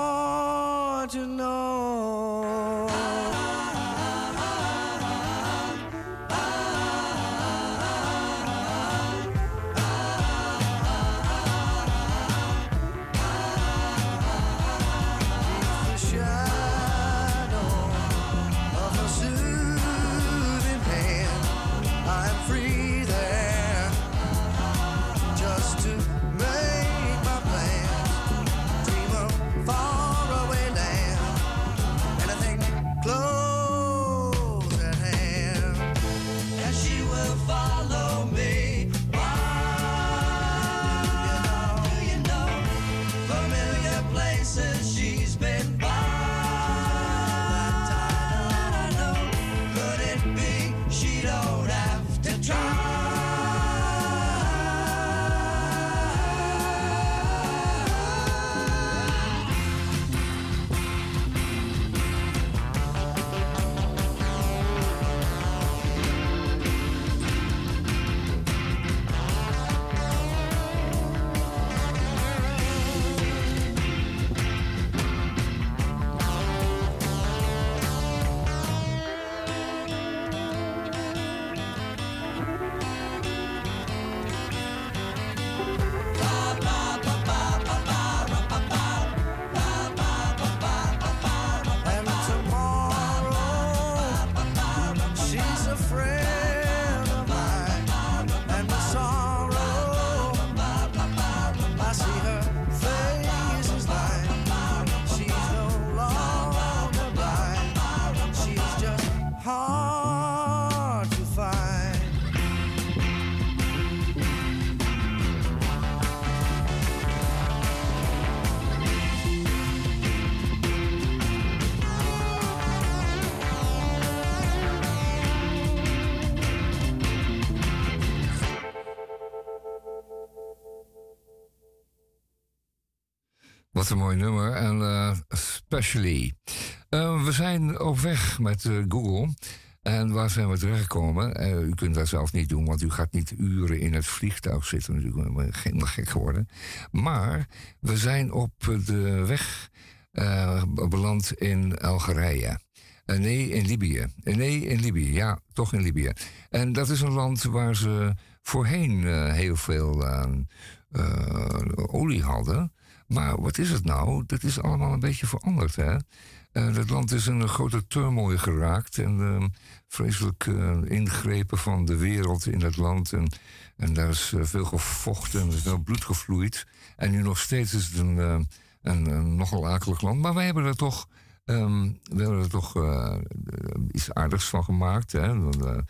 Mooi nummer. En eh especially. Eh, we zijn op weg met eh, Google. En waar zijn we terechtgekomen? U kunt dat zelf niet doen, want u gaat niet uren in het vliegtuig zitten. Natuurlijk, helemaal gek geworden. Maar we zijn op de weg beland in Algerije. Nee, in Libië. Nee, in Libië. Ja, toch in Libië. En dat is een land waar ze voorheen heel veel olie hadden. Maar wat is het nou? Dat is allemaal een beetje veranderd, hè? Eh, dat land is in een grote turmoil geraakt. En eh, vreselijk eh, ingrepen van de wereld in dat land. En, en daar is eh, veel gevochten en er is veel bloed gevloeid. En nu nog steeds is het een, eh, een, een nogal akelig land. Maar wij hebben er toch, ehm, we hebben er toch eh, iets aardigs van gemaakt. Hè? We, eh,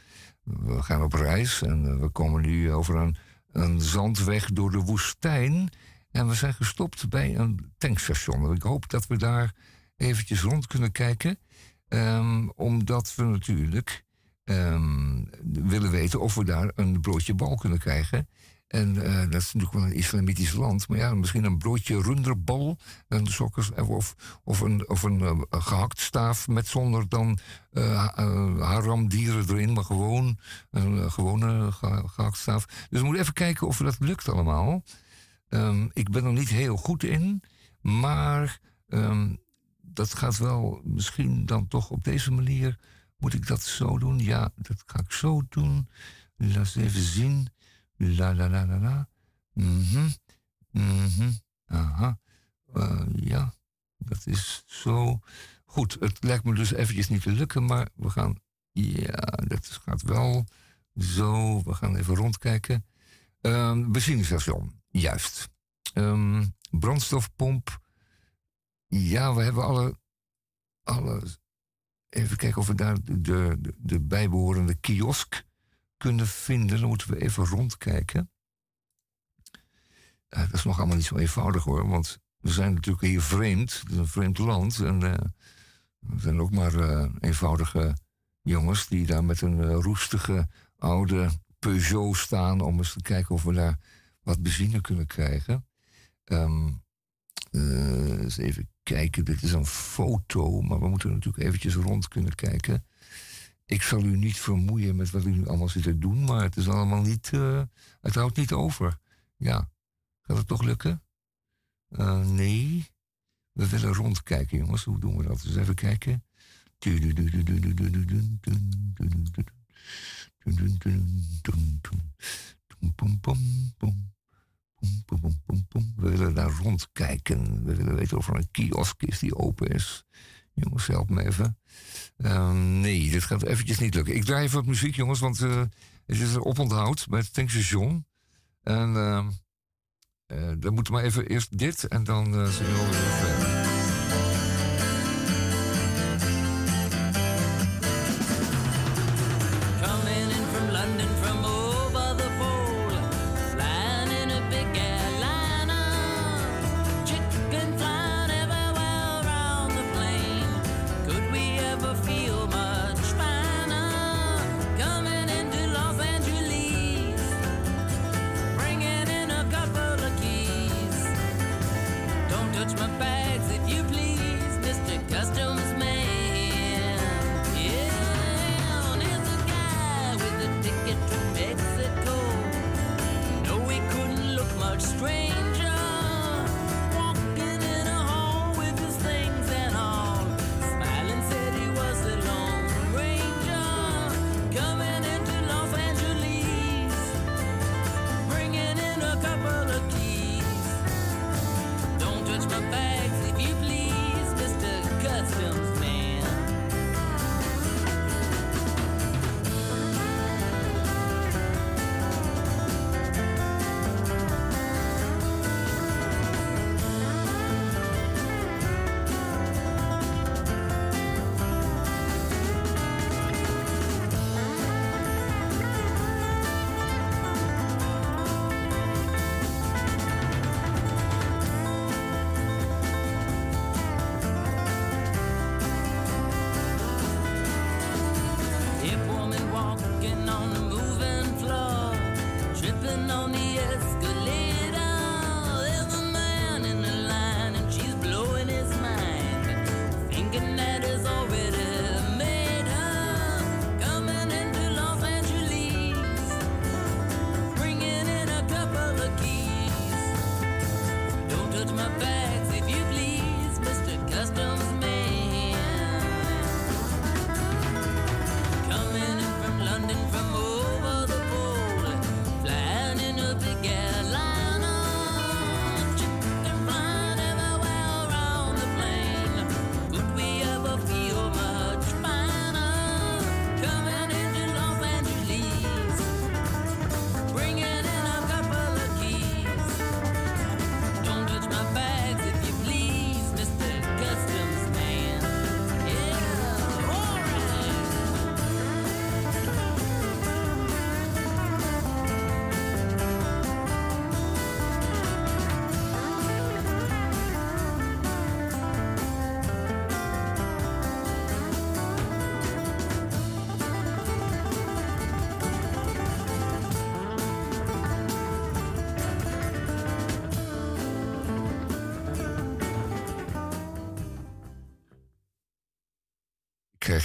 we gaan op reis en eh, we komen nu over een, een zandweg door de woestijn. En we zijn gestopt bij een tankstation. Ik hoop dat we daar eventjes rond kunnen kijken. Ehm, omdat we natuurlijk ehm, willen weten of we daar een broodje bal kunnen krijgen. En eh, dat is natuurlijk wel een islamitisch land. Maar ja, misschien een broodje runderbal. Een sokkers, of, of een, of een staaf met zonder dan eh, eh, haram dieren erin. Maar gewoon een gewone ge- gehakt staaf. Dus we moeten even kijken of dat lukt allemaal. Ehm, ik ben er niet heel goed in. Maar ehm, dat gaat wel misschien dan toch op deze manier. Moet ik dat zo doen? Ja, dat ga ik zo doen. Laat eens even zien. La la la la la. Mhm. Mhm. Aha. Eh, ja, dat is zo. Goed, het lijkt me dus eventjes niet te lukken, maar we gaan. Ja, dat gaat wel. Zo, we gaan even rondkijken. Ehm benzinestation, juist. Ehm, brandstofpomp. Ja, we hebben alle, alle. Even kijken of we daar de, de, de bijbehorende kiosk kunnen vinden. Dan moeten we even rondkijken. Dat is nog allemaal niet zo eenvoudig hoor, want we zijn natuurlijk hier vreemd. Het is een vreemd land. En eh, we zijn ook maar eh, eenvoudige jongens die daar met een eh, roestige oude Peugeot staan om eens te kijken of we daar wat benzine kunnen krijgen. Ehm, eh, eens even kijken, dit is een foto, maar we moeten natuurlijk eventjes rond kunnen kijken. Ik zal u niet vermoeien met wat u nu allemaal zit te doen, maar het is allemaal niet, eh, het houdt niet over. Ja, gaat het toch lukken? Eh, nee, we willen rondkijken, jongens. Hoe doen we dat? Dus even kijken. We willen daar rondkijken. We willen weten of er een kiosk is die open is. Jongens, help me even. Ehm, nee, dit gaat eventjes niet lukken. Ik draai even wat muziek, jongens, want eh, het is een oponthoud bij het tankstation. En ehm, eh, dan moeten we maar even eerst dit en dan eh zijn we verder.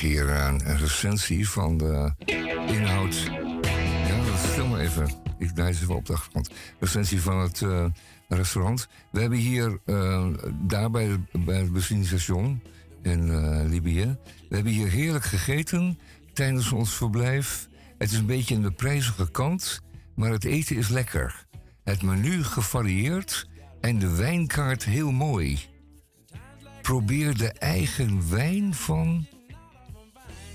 Hier een, recensie van de inhoud. Ja, stil maar even. Ik ze even op de achtergrond. Recensie van het eh, restaurant. We hebben hier, eh, daar bij, het- benzinestation in eh, Libië... we hebben hier heerlijk gegeten tijdens ons verblijf. Het is een beetje aan de prijzige kant, maar het eten is lekker. Het menu gevarieerd en de wijnkaart heel mooi. Probeer de eigen wijn van...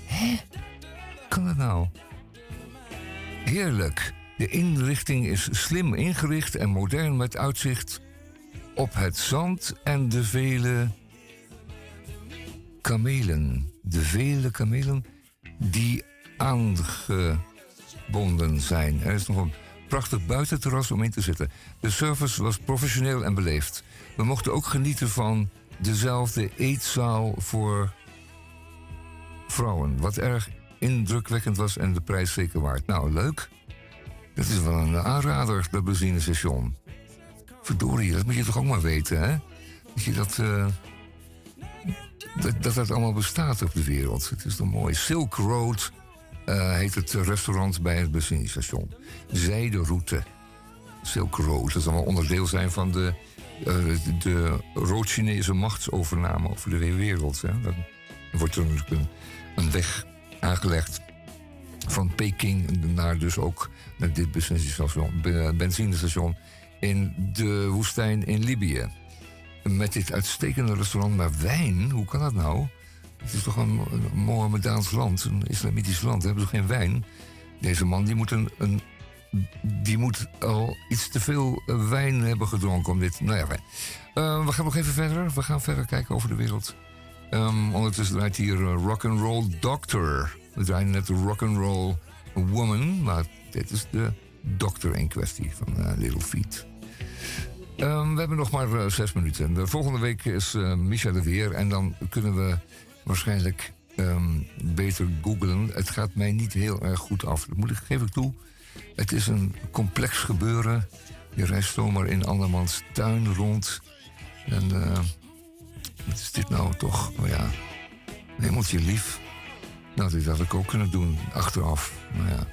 Hè? Kan dat nou? Heerlijk. De inrichting is slim ingericht en modern met uitzicht op het zand en de vele kamelen. De vele kamelen die aangebonden zijn. Er is nog een prachtig buitenterras om in te zitten. De service was professioneel en beleefd. We mochten ook genieten van dezelfde eetzaal voor vrouwen. Wat erg indrukwekkend was en de prijs zeker waard. Nou, leuk. Dat is wel een aanrader, dat benzinestation. Verdorie, dat moet je toch ook maar weten, hè? Dat je dat, eh, dat, allemaal bestaat op de wereld. Het is toch mooi. Silk Road eh, heet het restaurant bij het benzinestation. Zijderoute. Silk Road. Dat zal wel onderdeel zijn van de, eh, de Rood-Chinese machtsovername over de wereld. Hè? Wordt er natuurlijk een, een weg aangelegd van Peking naar dus ook naar dit benzinestation, be- benzinestation in de woestijn in Libië. Met dit uitstekende restaurant, maar wijn, hoe kan dat nou? Het is toch een, een Mohammedaans land, een islamitisch land, hebben ze geen wijn? Deze man die moet, een, die moet al iets te veel eh, wijn hebben gedronken om dit. Nou ja. Eh, we gaan nog even verder. We gaan verder kijken over de wereld. Ehm, ondertussen draait hier uh, Rock'n'Roll Doctor. We draaien net de Rock'n'Roll Woman, maar dit is de dokter in kwestie van eh, Little Feet. Ehm, we hebben nog maar eh, zes minuten. De volgende week is eh Micha er weer en dan kunnen we waarschijnlijk ehm, beter googlen. Het gaat mij niet heel erg goed af. Dat moet ik, geef ik toe. Het is een complex gebeuren. Je reist zomaar in andermans tuin rond. En eh, wat is dit nou toch? Oh ja, hemeltje lief. Nou, dit had ik ook kunnen doen, achteraf. Nou ja.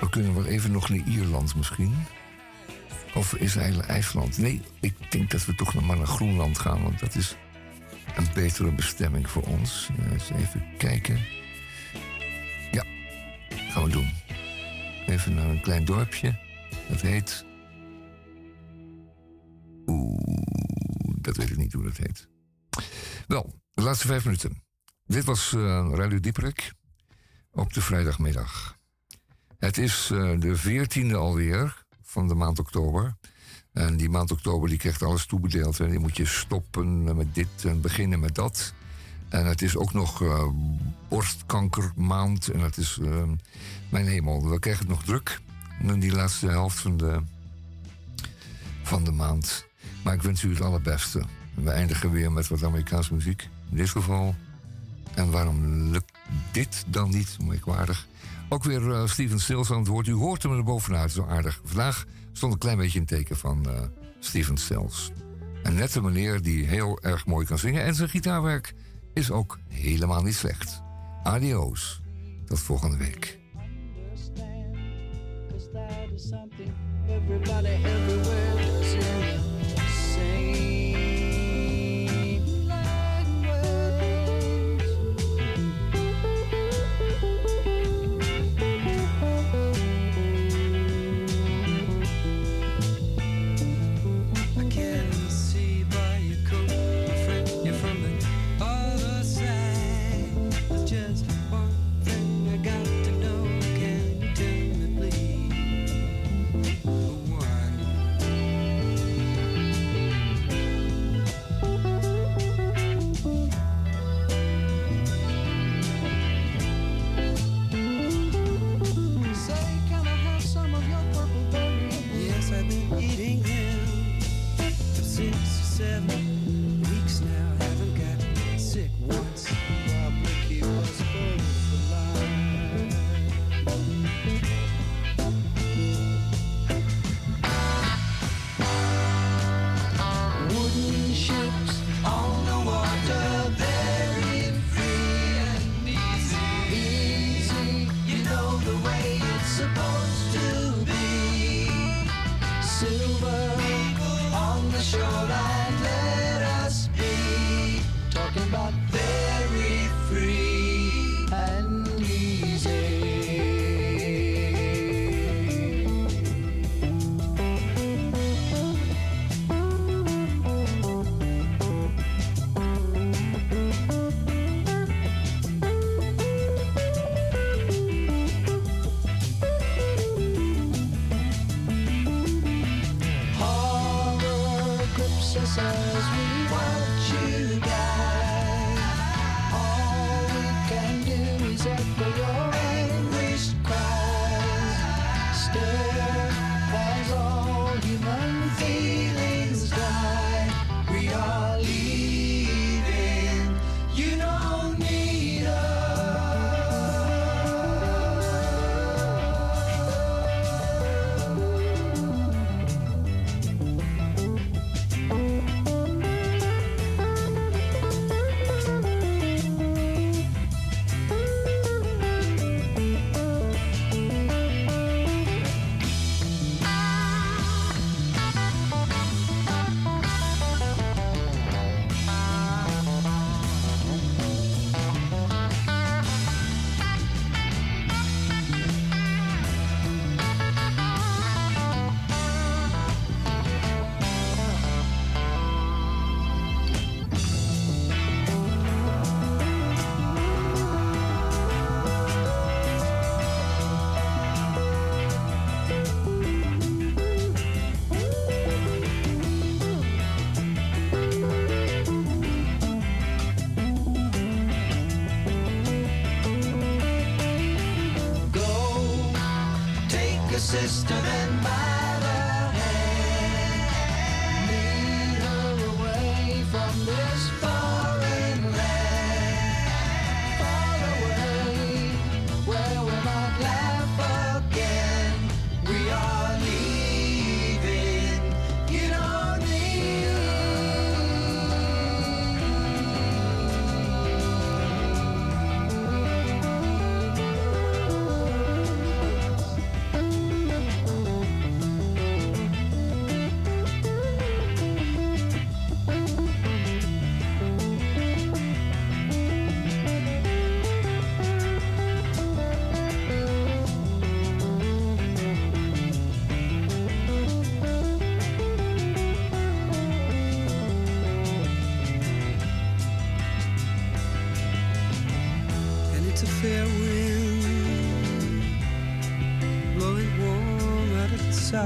We kunnen wel even nog naar Ierland misschien. Of is eigenlijk IJsland? Nee, ik denk dat we toch nog maar naar Groenland gaan, want dat is een betere bestemming voor ons. Eens even kijken. Ja, gaan we doen. Even naar een klein dorpje. Dat heet. Oeh, dat weet ik niet hoe dat heet. Wel, de laatste vijf minuten. Dit was eh Radio Dieperik op de vrijdagmiddag. Het is eh, de veertiende alweer van de maand oktober. En die maand oktober die krijgt alles toebedeeld. En die moet je stoppen met dit en beginnen met dat. En het is ook nog eh, borstkankermaand. En het is eh, mijn hemel. We krijgen het nog druk. In die laatste helft van de, van de maand. Maar ik wens u het allerbeste. We eindigen weer met wat Amerikaanse muziek. In dit geval. En waarom lukt dit dan niet? Merkwaardig. Ook weer eh, Steven Stills aan. U hoort hem er bovenuit, zo aardig. Vandaag stond een klein beetje in teken van eh, Steven Stills. Een nette meneer die heel erg mooi kan zingen. En zijn gitaarwerk is ook helemaal niet slecht. Adios. Tot volgende week.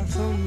Of